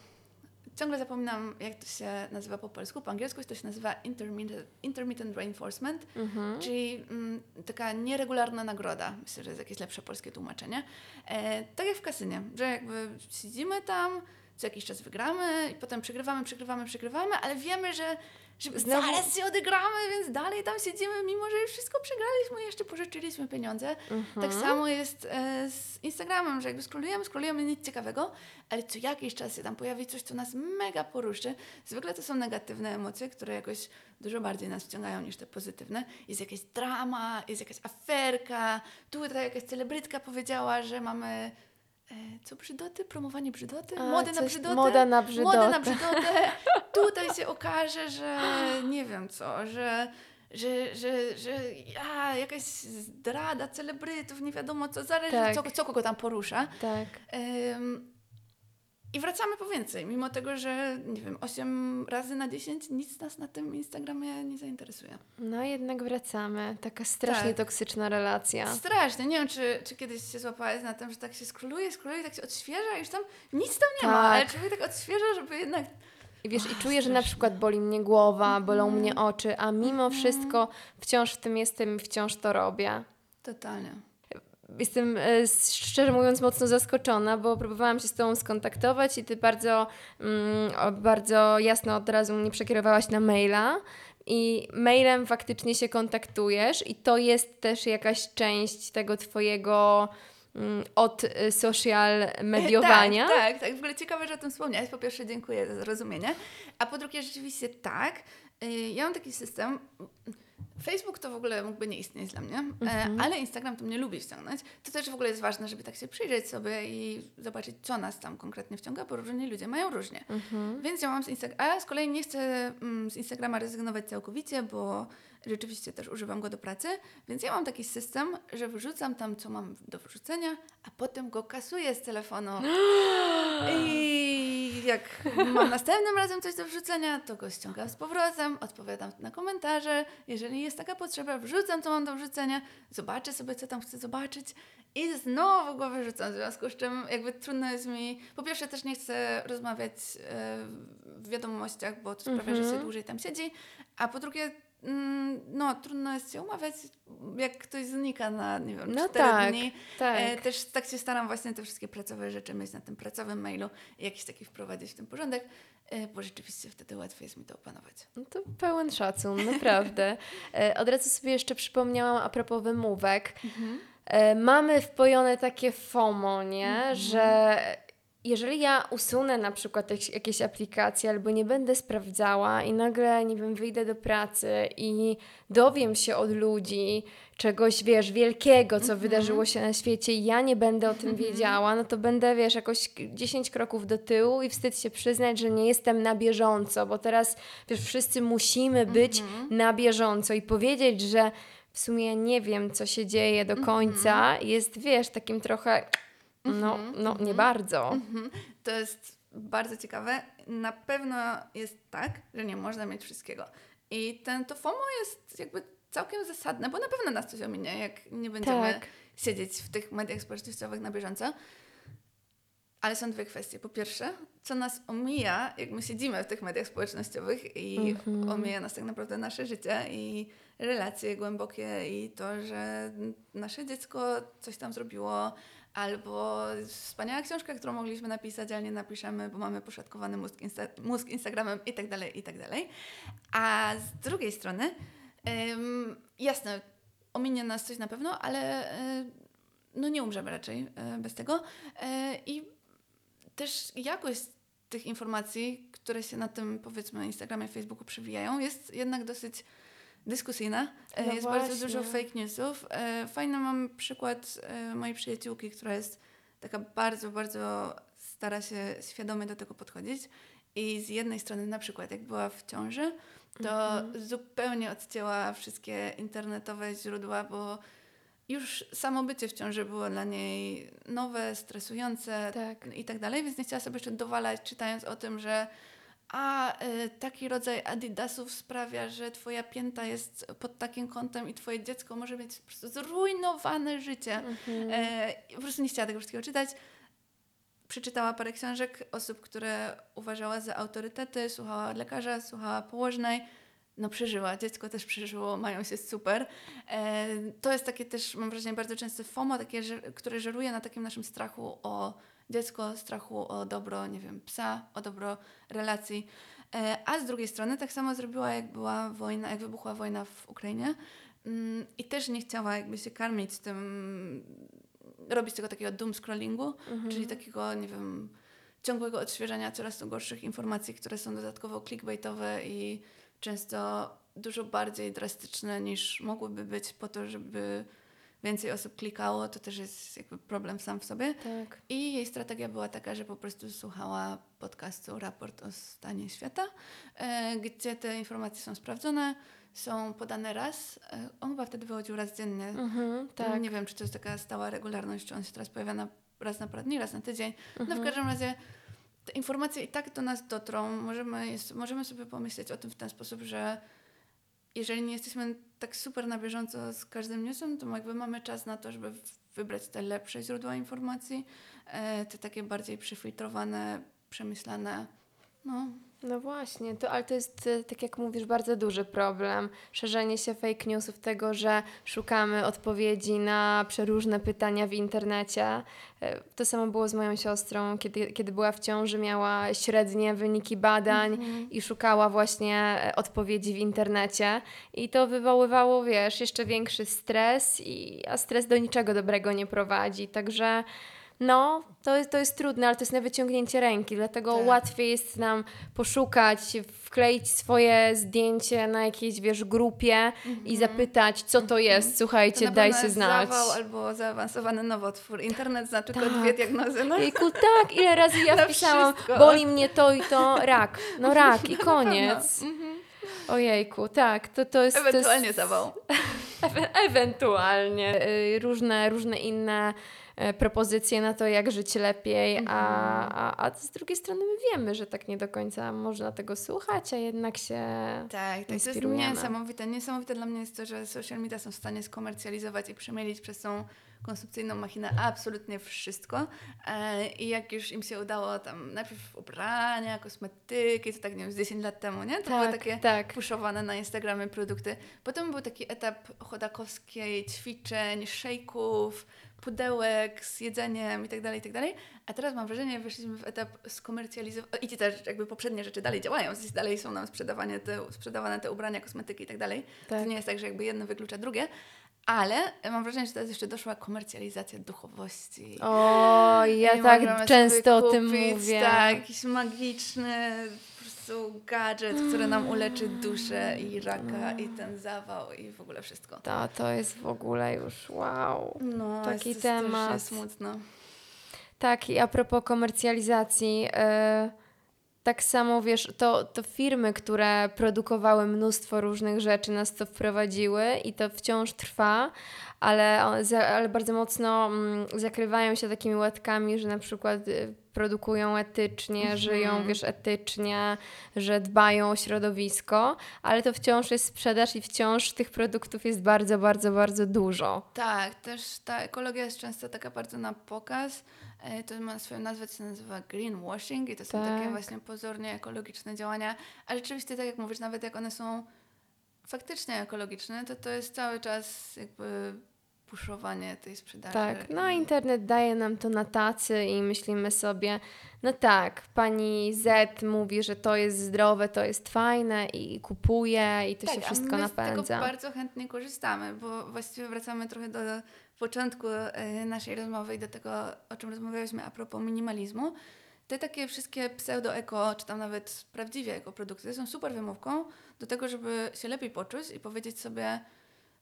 ciągle zapominam, jak to się nazywa po polsku. Po angielsku to się nazywa intermittent, intermittent reinforcement, Mhm. czyli mm, taka nieregularna nagroda. Myślę, że jest jakieś lepsze polskie tłumaczenie. E, tak jak w kasynie, że jakby siedzimy tam, co jakiś czas wygramy i potem przegrywamy, przegrywamy, przegrywamy, ale wiemy, że, że Znowu- zaraz się odegramy, więc dalej tam siedzimy, mimo że już wszystko przegraliśmy i jeszcze pożyczyliśmy pieniądze. Mhm. Tak samo jest e, z Instagramem, że jakby skrolujemy, skrolujemy nic ciekawego, ale co jakiś czas się tam pojawi coś, co nas mega poruszy. Zwykle to są negatywne emocje, które jakoś dużo bardziej nas wciągają niż te pozytywne. Jest jakaś drama, jest jakaś aferka, tutaj jakaś celebrytka powiedziała, że mamy co brzydoty? Promowanie brzydoty? A, Mody na brzydotę? moda na Moda na brzydotę. brzydotę. Tutaj się okaże, że nie wiem co, że że, że, że a, jakaś zdrada celebrytów, nie wiadomo co, zależy Tak. co, co kogo tam porusza. Tak. Ym, I wracamy po więcej, mimo tego, że nie wiem, 8 razy na 10 nic nas na tym Instagramie nie zainteresuje. No jednak wracamy. Taka strasznie Tak. toksyczna relacja. Strasznie, nie wiem, czy, czy kiedyś się złapałaś na tym, że tak się skroluje, skroluje, tak się odświeża i już tam nic tam nie ma, Tak. ale człowiek tak odświeża, żeby jednak I wiesz, i czuję, że na strasznie. przykład boli mnie głowa, bolą Mhm. mnie oczy, a mimo wszystko wciąż w tym jestem i wciąż to robię. totalnie. Jestem e, szczerze mówiąc mocno zaskoczona, bo próbowałam się z Tobą skontaktować i Ty bardzo, mm, bardzo jasno od razu mnie przekierowałaś na maila. I mailem faktycznie się kontaktujesz, i to jest też jakaś część tego Twojego mm, od y, social mediowania. Tak, tak, tak. W ogóle ciekawe, że o tym wspomniałeś. Po pierwsze dziękuję za zrozumienie, a po drugie rzeczywiście tak. Ja mam taki system. Facebook to w ogóle mógłby nie istnieć dla mnie, e, ale Instagram to mnie lubi ściągnąć. To też w ogóle jest ważne, żeby tak się przyjrzeć sobie i zobaczyć, co nas tam konkretnie wciąga, bo różni ludzie mają różnie. Więc ja mam z Instagrama, a z kolei nie chcę mm, z Instagrama rezygnować całkowicie, bo rzeczywiście też używam go do pracy, więc ja mam taki system, że wrzucam tam, co mam do wrzucenia, a potem go kasuję z telefonu. I jak mam następnym razem coś do wrzucenia, to go ściągam z powrotem, odpowiadam na komentarze. Jeżeli jest taka potrzeba, wrzucam, co mam do wrzucenia, zobaczę sobie, co tam chcę zobaczyć i znowu go wyrzucam. W związku z czym jakby trudno jest mi... Po pierwsze też nie chcę rozmawiać e, w wiadomościach, bo to sprawia, że się Mhm. dłużej tam siedzi. A po drugie, no trudno jest się umawiać, jak ktoś znika na, nie wiem, No cztery tak, dni. tak. E, też tak się staram właśnie te wszystkie pracowe rzeczy mieć na tym pracowym mailu i jakiś taki wprowadzić w ten porządek, e, bo rzeczywiście wtedy łatwiej jest mi to opanować. No to pełen szacun, naprawdę. E, Od razu sobie jeszcze przypomniałam a propos wymówek. E, Mamy wpojone takie FOMO, nie? Że jeżeli ja usunę na przykład jak- jakieś aplikacje albo nie będę sprawdzała i nagle, nie wiem, wyjdę do pracy i dowiem się od ludzi czegoś, wiesz, wielkiego, co wydarzyło się na świecie i ja nie będę o tym wiedziała, no to będę, wiesz, jakoś k- 10 kroków do tyłu i wstyd się przyznać, że nie jestem na bieżąco, bo teraz, wiesz, wszyscy musimy być na bieżąco i powiedzieć, że w sumie ja nie wiem, co się dzieje do końca, jest, wiesz, takim trochę, no, no, nie bardzo. Mhm. To jest bardzo ciekawe. Na pewno jest tak, że nie można mieć wszystkiego. I ten to FOMO jest jakby całkiem zasadne, bo na pewno nas coś ominie, jak nie będziemy Tak. siedzieć w tych mediach społecznościowych na bieżąco. Ale są dwie kwestie. Po pierwsze, co nas omija, jak my siedzimy w tych mediach społecznościowych i Mhm. omija nas tak naprawdę nasze życie i relacje głębokie i to, że nasze dziecko coś tam zrobiło, albo wspaniała książka, którą mogliśmy napisać, ale nie napiszemy, bo mamy poszatkowany mózg, insta- mózg Instagramem i tak dalej, i tak. A z drugiej strony, ym, jasne, ominie nas coś na pewno, ale no nie umrzemy raczej y, bez tego. Y, I też jakość tych informacji, które się na tym powiedzmy Instagramie, Facebooku przewijają, jest jednak dosyć dyskusyjna. E, No jest bardzo właśnie. dużo fake newsów. E, Fajny mam przykład e, mojej przyjaciółki, która jest taka bardzo, bardzo stara się świadomie do tego podchodzić. I z jednej strony, na przykład, jak była w ciąży, to zupełnie odcięła wszystkie internetowe źródła, bo już samo bycie w ciąży było dla niej nowe, stresujące Tak. i tak dalej, więc nie chciała sobie jeszcze dowalać, czytając o tym, że a y, taki rodzaj adidasów sprawia, że twoja pięta jest pod takim kątem i twoje dziecko może mieć po prostu zrujnowane życie. Mhm. E, po prostu nie chciała tego wszystkiego czytać. Przeczytała parę książek osób, które uważała za autorytety, słuchała lekarza, słuchała położnej. No przeżyła, dziecko też przeżyło, mają się super. E, to jest takie też, mam wrażenie, bardzo częste FOMO, takie, które żeruje na takim naszym strachu o dziecko, strachu o dobro, nie wiem, psa, o dobro relacji. E, a z drugiej strony tak samo zrobiła, jak była wojna, jak wybuchła wojna w Ukrainie. Mm, I też nie chciała jakby się karmić tym, robić tego takiego doom scrollingu, Mhm. czyli takiego, nie wiem, ciągłego odświeżania coraz to gorszych informacji, które są dodatkowo clickbaitowe i często dużo bardziej drastyczne niż mogłyby być po to, żeby więcej osób klikało. To też jest jakby problem sam w sobie. Tak. I jej strategia była taka, że po prostu słuchała podcastu Raport o stanie świata, e, gdzie te informacje są sprawdzone, są podane raz. E, on chyba wtedy wychodził raz dziennie. Mhm, tak. Nie wiem, czy to jest taka stała regularność, czy on się teraz pojawia na, raz na parę dni, raz na tydzień. No Mhm. w każdym razie te informacje i tak do nas dotrą. Możemy, jest, możemy sobie pomyśleć o tym w ten sposób, że jeżeli nie jesteśmy tak super na bieżąco z każdym newsem, to jakby mamy czas na to, żeby wybrać te lepsze źródła informacji, e, te takie bardziej przefiltrowane, przemyślane. No, No właśnie, to, ale to jest, e, tak jak mówisz, bardzo duży problem. Szerzenie się fake newsów, tego, że szukamy odpowiedzi na przeróżne pytania w internecie. E, To samo było z moją siostrą, kiedy, kiedy była w ciąży, miała średnie wyniki badań i szukała właśnie e, odpowiedzi w internecie. I to wywoływało, wiesz, jeszcze większy stres, i, a stres do niczego dobrego nie prowadzi. Także. No, to jest, to jest trudne, ale to jest na wyciągnięcie ręki, dlatego Tak. łatwiej jest nam poszukać, wkleić swoje zdjęcie na jakiejś, wiesz, grupie i zapytać, co to jest, to słuchajcie, pewno dajcie jest znać. zawał albo zaawansowany nowotwór. Internet zna tylko Tak. dwie diagnozy. No, Jejku, tak, ile razy ja wpisałam, wszystko. boli mnie to i to, rak. No rak i koniec. Mhm. Ojejku, tak, to, to jest... Ewentualnie to jest, zawał. Ewe- ewentualnie. Y, Różne, różne inne propozycje na to, jak żyć lepiej, Mhm. a, a, a z drugiej strony my wiemy, że tak nie do końca można tego słuchać, a jednak się... Tak, tak. To jest niesamowite. Niesamowite dla mnie jest to, że social media są w stanie skomercjalizować i przemielić przez tą konsumpcyjną machinę absolutnie wszystko. E, I jak już im się udało tam najpierw ubrania, kosmetyki, to tak nie wiem, z 10 lat temu, nie? To były tak, takie tak. puszowane na Instagramie produkty. Potem był taki etap chodakowskiej, ćwiczeń, szejków, pudełek z jedzeniem i tak dalej, i tak dalej. A teraz mam wrażenie, weszliśmy w etap skomercjalizowania. I też jakby poprzednie rzeczy dalej działają, dalej są nam sprzedawane te, sprzedawane te ubrania, kosmetyki i tak dalej. Tak. To nie jest tak, że jakby jedno wyklucza drugie. Ale mam wrażenie, że teraz jeszcze doszła komercjalizacja duchowości. O, ja tak często o tym mówię. Tak, jakiś magiczny prostu gadżet, który nam uleczy duszę i raka i ten zawał i w ogóle wszystko. To, to jest w ogóle już wow. No, Taki jest, temat. Smutno. Tak, i a propos komercjalizacji, e, tak samo wiesz, to, to firmy, które produkowały mnóstwo różnych rzeczy, nas to wprowadziły i to wciąż trwa, ale, ale bardzo mocno mm, zakrywają się takimi łatkami, że na przykład y, produkują etycznie, żyją, wiesz, etycznie, że dbają o środowisko, ale to wciąż jest sprzedaż i wciąż tych produktów jest bardzo, bardzo, bardzo dużo. Tak, też ta ekologia jest często taka bardzo na pokaz. E, To ma swoją nazwę, to się nazywa greenwashing i to są takie Tak. właśnie pozornie ekologiczne działania. A rzeczywiście, tak jak mówisz, nawet jak one są faktycznie ekologiczne, to to jest cały czas jakby puszowanie tej sprzedaży. Tak, no internet daje nam to na tacy i myślimy sobie, no tak, pani Z mówi, że to jest zdrowe, to jest fajne i kupuje i to się Tak, a wszystko my napędza. z tego bardzo chętnie korzystamy, bo właściwie wracamy trochę do początku e, naszej rozmowy i do tego, o czym rozmawialiśmy a propos minimalizmu. Te takie wszystkie pseudo-eko, czy tam nawet prawdziwie ekoprodukty są super wymówką do tego, żeby się lepiej poczuć i powiedzieć sobie,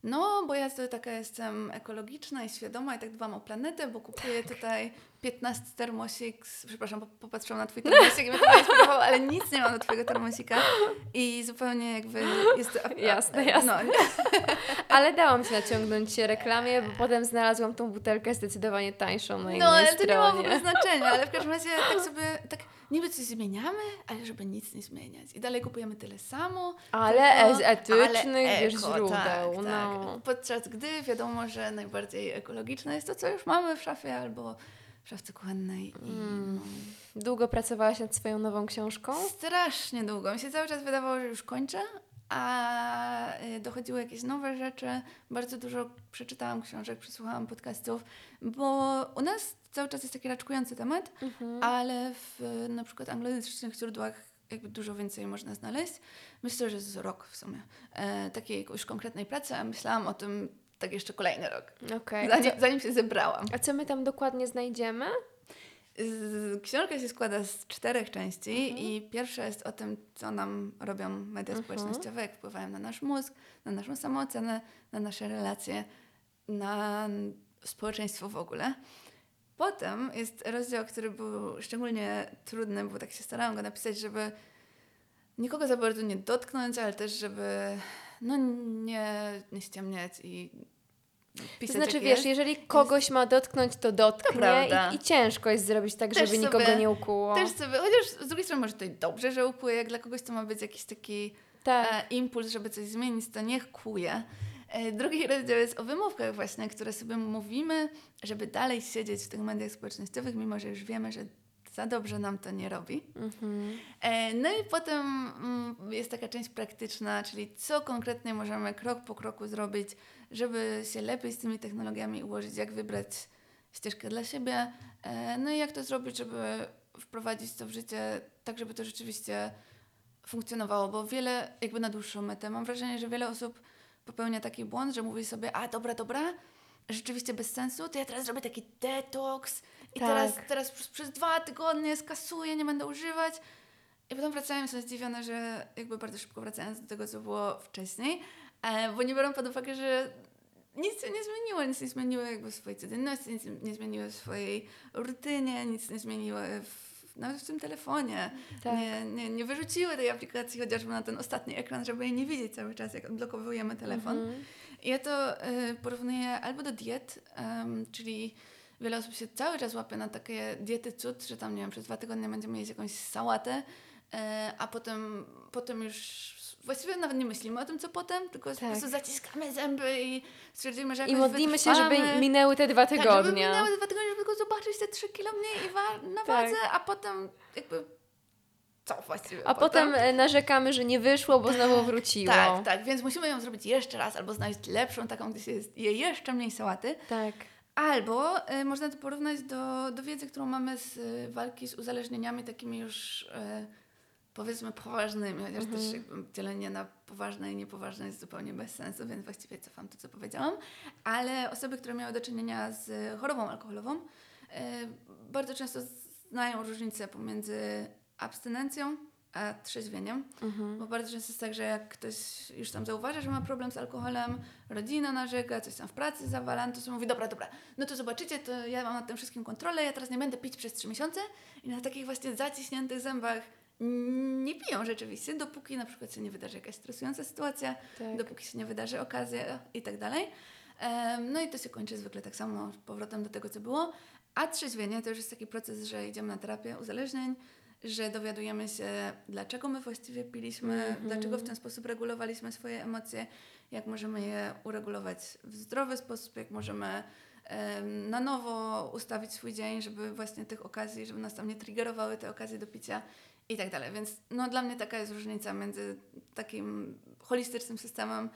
no, bo ja taka jestem ekologiczna i świadoma i tak dbam o planetę, bo kupuję tutaj 15 termosik, przepraszam, po- popatrzyłam na twój termosik i mnie to ale nic nie mam do twojego termosika i zupełnie jakby jest to... Jasne, jasne. No, Ale dałam się naciągnąć reklamie, bo potem znalazłam tą butelkę zdecydowanie tańszą na innej no ale to nie ma w stronie. ogóle znaczenia, ale w każdym razie tak sobie, tak niby coś zmieniamy, ale żeby nic nie zmieniać. I dalej kupujemy tyle samo. Ale tylko- z etycznych, ale eko, źródeł, Tak, no. tak. Podczas gdy wiadomo, że najbardziej ekologiczne jest to, co już mamy w szafie albo w szafce kuchennej. I, Mm. no, Długo pracowałaś nad swoją nową książką? Strasznie długo. Mi się cały czas wydawało, że już kończę, a y, dochodziły jakieś nowe rzeczy. Bardzo dużo przeczytałam książek, przesłuchałam podcastów, bo u nas cały czas jest taki raczkujący temat, Mhm. ale w na przykład anglojęzycznych źródłach jakby dużo więcej można znaleźć. Myślę, że z rok w sumie. E, takiej już konkretnej pracy, a myślałam o tym tak jeszcze kolejny rok, Okej. zanim, zanim się zebrałam. A co my tam dokładnie znajdziemy? Książka się składa z czterech części Mhm. i pierwsza jest o tym, co nam robią media Mhm. społecznościowe, jak wpływają na nasz mózg, na naszą samoocenę, na nasze relacje, na społeczeństwo w ogóle. Potem jest rozdział, który był szczególnie trudny, bo tak się starałam go napisać, żeby nikogo za bardzo nie dotknąć, ale też żeby no, nie, nie ściemniać i pisać znaczy, wiesz, jest. jeżeli kogoś ma dotknąć, to dotknie prawda. i, i ciężko jest zrobić tak, Też żeby nikogo sobie- nie ukuło. Też sobie, chociaż z drugiej strony może to i dobrze, że ukłuje, jak dla kogoś to ma być jakiś taki Tak. e, impuls, żeby coś zmienić, to niech kłuje. E, drugi rozdział jest o wymówkach właśnie, które sobie mówimy, żeby dalej siedzieć w tych mediach społecznościowych, mimo że już wiemy, że za dobrze nam to nie robi. Mhm. E, No i potem mm, jest taka część praktyczna, czyli co konkretnie możemy krok po kroku zrobić, żeby się lepiej z tymi technologiami ułożyć, jak wybrać ścieżkę dla siebie, e, no i jak to zrobić, żeby wprowadzić to w życie tak, żeby to rzeczywiście funkcjonowało, bo wiele, jakby na dłuższą metę, mam wrażenie, że wiele osób popełnia taki błąd, że mówi sobie, a dobra, dobra, rzeczywiście bez sensu, to ja teraz zrobię taki detoks i Tak. teraz, teraz przez, przez dwa tygodnie skasuję, nie będę używać. I potem wracają są zdziwione, że jakby bardzo szybko wracając do tego, co było wcześniej, bo nie biorą pod uwagę, że nic się nie zmieniło, nic nie zmieniło jakby w swojej codzienności, nic nie zmieniło w swojej rutynie, nic nie zmieniło w, nawet w tym telefonie. Tak. Nie, nie, nie wyrzuciły tej aplikacji chociażby na ten ostatni ekran, żeby jej nie widzieć cały czas, jak odblokowujemy telefon. Mhm. Ja to y, porównuję albo do diet, em, czyli wiele osób się cały czas łapie na takie diety cud, że tam, nie wiem, przez dwa tygodnie będziemy jeść jakąś sałatę, e, a potem, potem już właściwie nawet nie myślimy o tym, co potem, tylko po Tak. prostu zaciskamy zęby i stwierdzimy, że I modlimy się, żeby wytrwamy. minęły te dwa Tak, żeby tygodnie. minęły dwa tygodnie, żeby tylko zobaczyć te trzy kilo mniej i wa- na Tak. wadze, a potem jakby co właściwie A potem e, narzekamy, że nie wyszło, bo znowu wróciło. Tak, tak, więc musimy ją zrobić jeszcze raz, albo znaleźć lepszą, taką, gdzie się jest, je jeszcze mniej sałaty. tak. Albo y, można to porównać do, do wiedzy, którą mamy z y, walki z uzależnieniami takimi już y, powiedzmy poważnymi, chociaż Mhm. też jakby dzielenie na poważne i niepoważne jest zupełnie bez sensu, więc właściwie cofam to, co powiedziałam. Ale osoby, które miały do czynienia z chorobą alkoholową, y, bardzo często znają różnicę pomiędzy abstynencją a trzeźwieniem. Mhm. Bo bardzo często jest tak, że jak ktoś już tam zauważa, że ma problem z alkoholem, rodzina narzeka, coś tam w pracy zawala, no to sobie mówi, dobra, dobra, no to zobaczycie, to ja mam nad tym wszystkim kontrolę, ja teraz nie będę pić przez trzy miesiące i na takich właśnie zaciśniętych zębach nie piją rzeczywiście, dopóki na przykład się nie wydarzy jakaś stresująca sytuacja, Tak. dopóki się nie wydarzy okazja i tak dalej. No i to się kończy zwykle tak samo, powrotem do tego, co było. A trzeźwienie to już jest taki proces, że idziemy na terapię uzależnień, że dowiadujemy się, dlaczego my właściwie piliśmy, dlaczego w ten sposób regulowaliśmy swoje emocje, jak możemy je uregulować w zdrowy sposób, jak możemy em, na nowo ustawić swój dzień, żeby właśnie tych okazji, żeby nas tam nie triggerowały te okazje do picia i tak dalej. Więc no, dla mnie taka jest różnica między takim holistycznym systemem,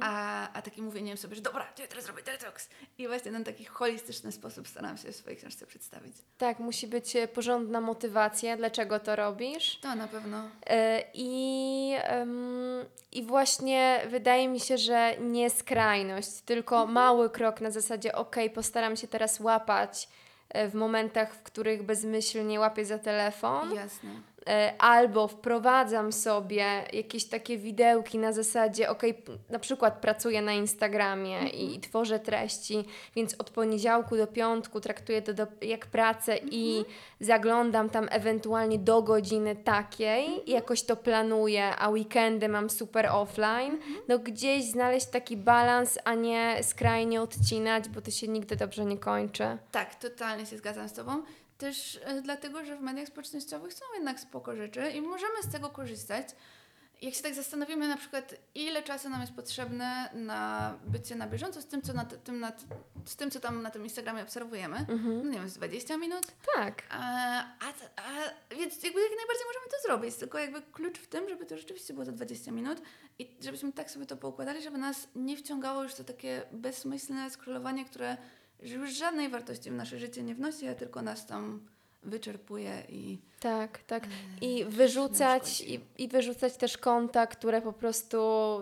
a, a takim mówieniem sobie, że dobra, to ja teraz zrobię detoks. I właśnie ten taki holistyczny sposób staram się w swojej książce przedstawić. Tak, musi być e, porządna motywacja, dlaczego to robisz. To na pewno. E, I, I właśnie wydaje mi się, że nie skrajność, tylko mały krok na zasadzie, ok, postaram się teraz łapać e, w momentach, w których bezmyślnie łapię za telefon, Jasne. E, albo wprowadzam sobie jakieś takie widełki na zasadzie, ok, na przykład pracuję na Instagramie i, i tworzę treści, więc od poniedziałku do piątku traktuję to do, jak pracę i zaglądam tam ewentualnie do godziny takiej, jakoś to planuję, a weekendy mam super offline, no gdzieś znaleźć taki balans, a nie skrajnie odcinać, bo to się nigdy dobrze nie kończy. Tak, totalnie się zgadzam z Tobą. Też e, dlatego, że w mediach społecznościowych są jednak spoko rzeczy i możemy z tego korzystać. Jak się tak zastanowimy na przykład, ile czasu nam jest potrzebne na bycie na bieżąco z tym, co, na tym, na, z tym, co tam na tym Instagramie obserwujemy, no nie wiem, z 20 minut, Tak. a, a, a, więc jakby jak najbardziej możemy to zrobić, tylko jakby klucz w tym, żeby to rzeczywiście było te 20 minut i żebyśmy tak sobie to poukładali, żeby nas nie wciągało już to takie bezmyślne scrollowanie, które już żadnej wartości w nasze życie nie wnosi, a tylko nas tam wyczerpuje i Tak, tak. Eee, I wyrzucać, i, i wyrzucać też konta, które po prostu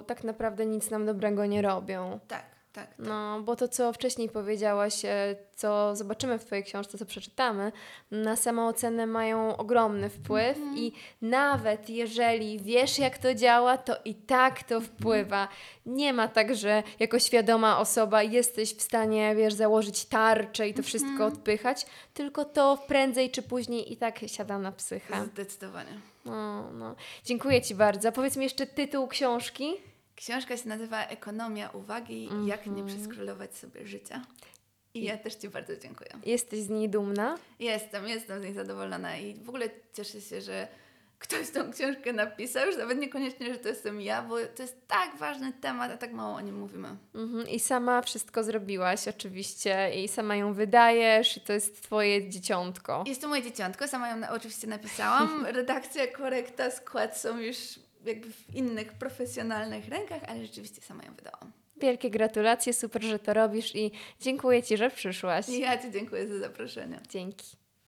tak naprawdę nic nam dobrego nie robią. tak, tak, tak. No, bo to, co wcześniej powiedziałaś, e, co zobaczymy w Twojej książce, co przeczytamy, na samoocenę mają ogromny wpływ i nawet jeżeli wiesz, jak to działa, to i tak to wpływa. Nie ma tak, że jako świadoma osoba jesteś w stanie, wiesz, założyć tarczę i to wszystko odpychać, tylko to prędzej czy później i tak siada na psychę. Zdecydowanie. No, no. Dziękuję Ci bardzo. Powiedz mi jeszcze tytuł książki. Książka się nazywa Ekonomia uwagi, jak nie przeskrolować sobie życia. I ja też Ci bardzo dziękuję. Jesteś z niej dumna? Jestem, jestem z niej zadowolona i w ogóle cieszę się, że ktoś tą książkę napisał, już nawet niekoniecznie, że to jestem ja, bo to jest tak ważny temat, a tak mało o nim mówimy. Mhm. I sama wszystko zrobiłaś, oczywiście, i sama ją wydajesz, i to jest Twoje dzieciątko. Jest to moje dzieciątko, sama ją na, oczywiście napisałam. Redakcja, korekta, skład są już jakby w innych profesjonalnych rękach, ale rzeczywiście sama ją wydałam. Wielkie gratulacje, super, że to robisz i dziękuję Ci, że przyszłaś. Ja Ci dziękuję za zaproszenie. Dzięki.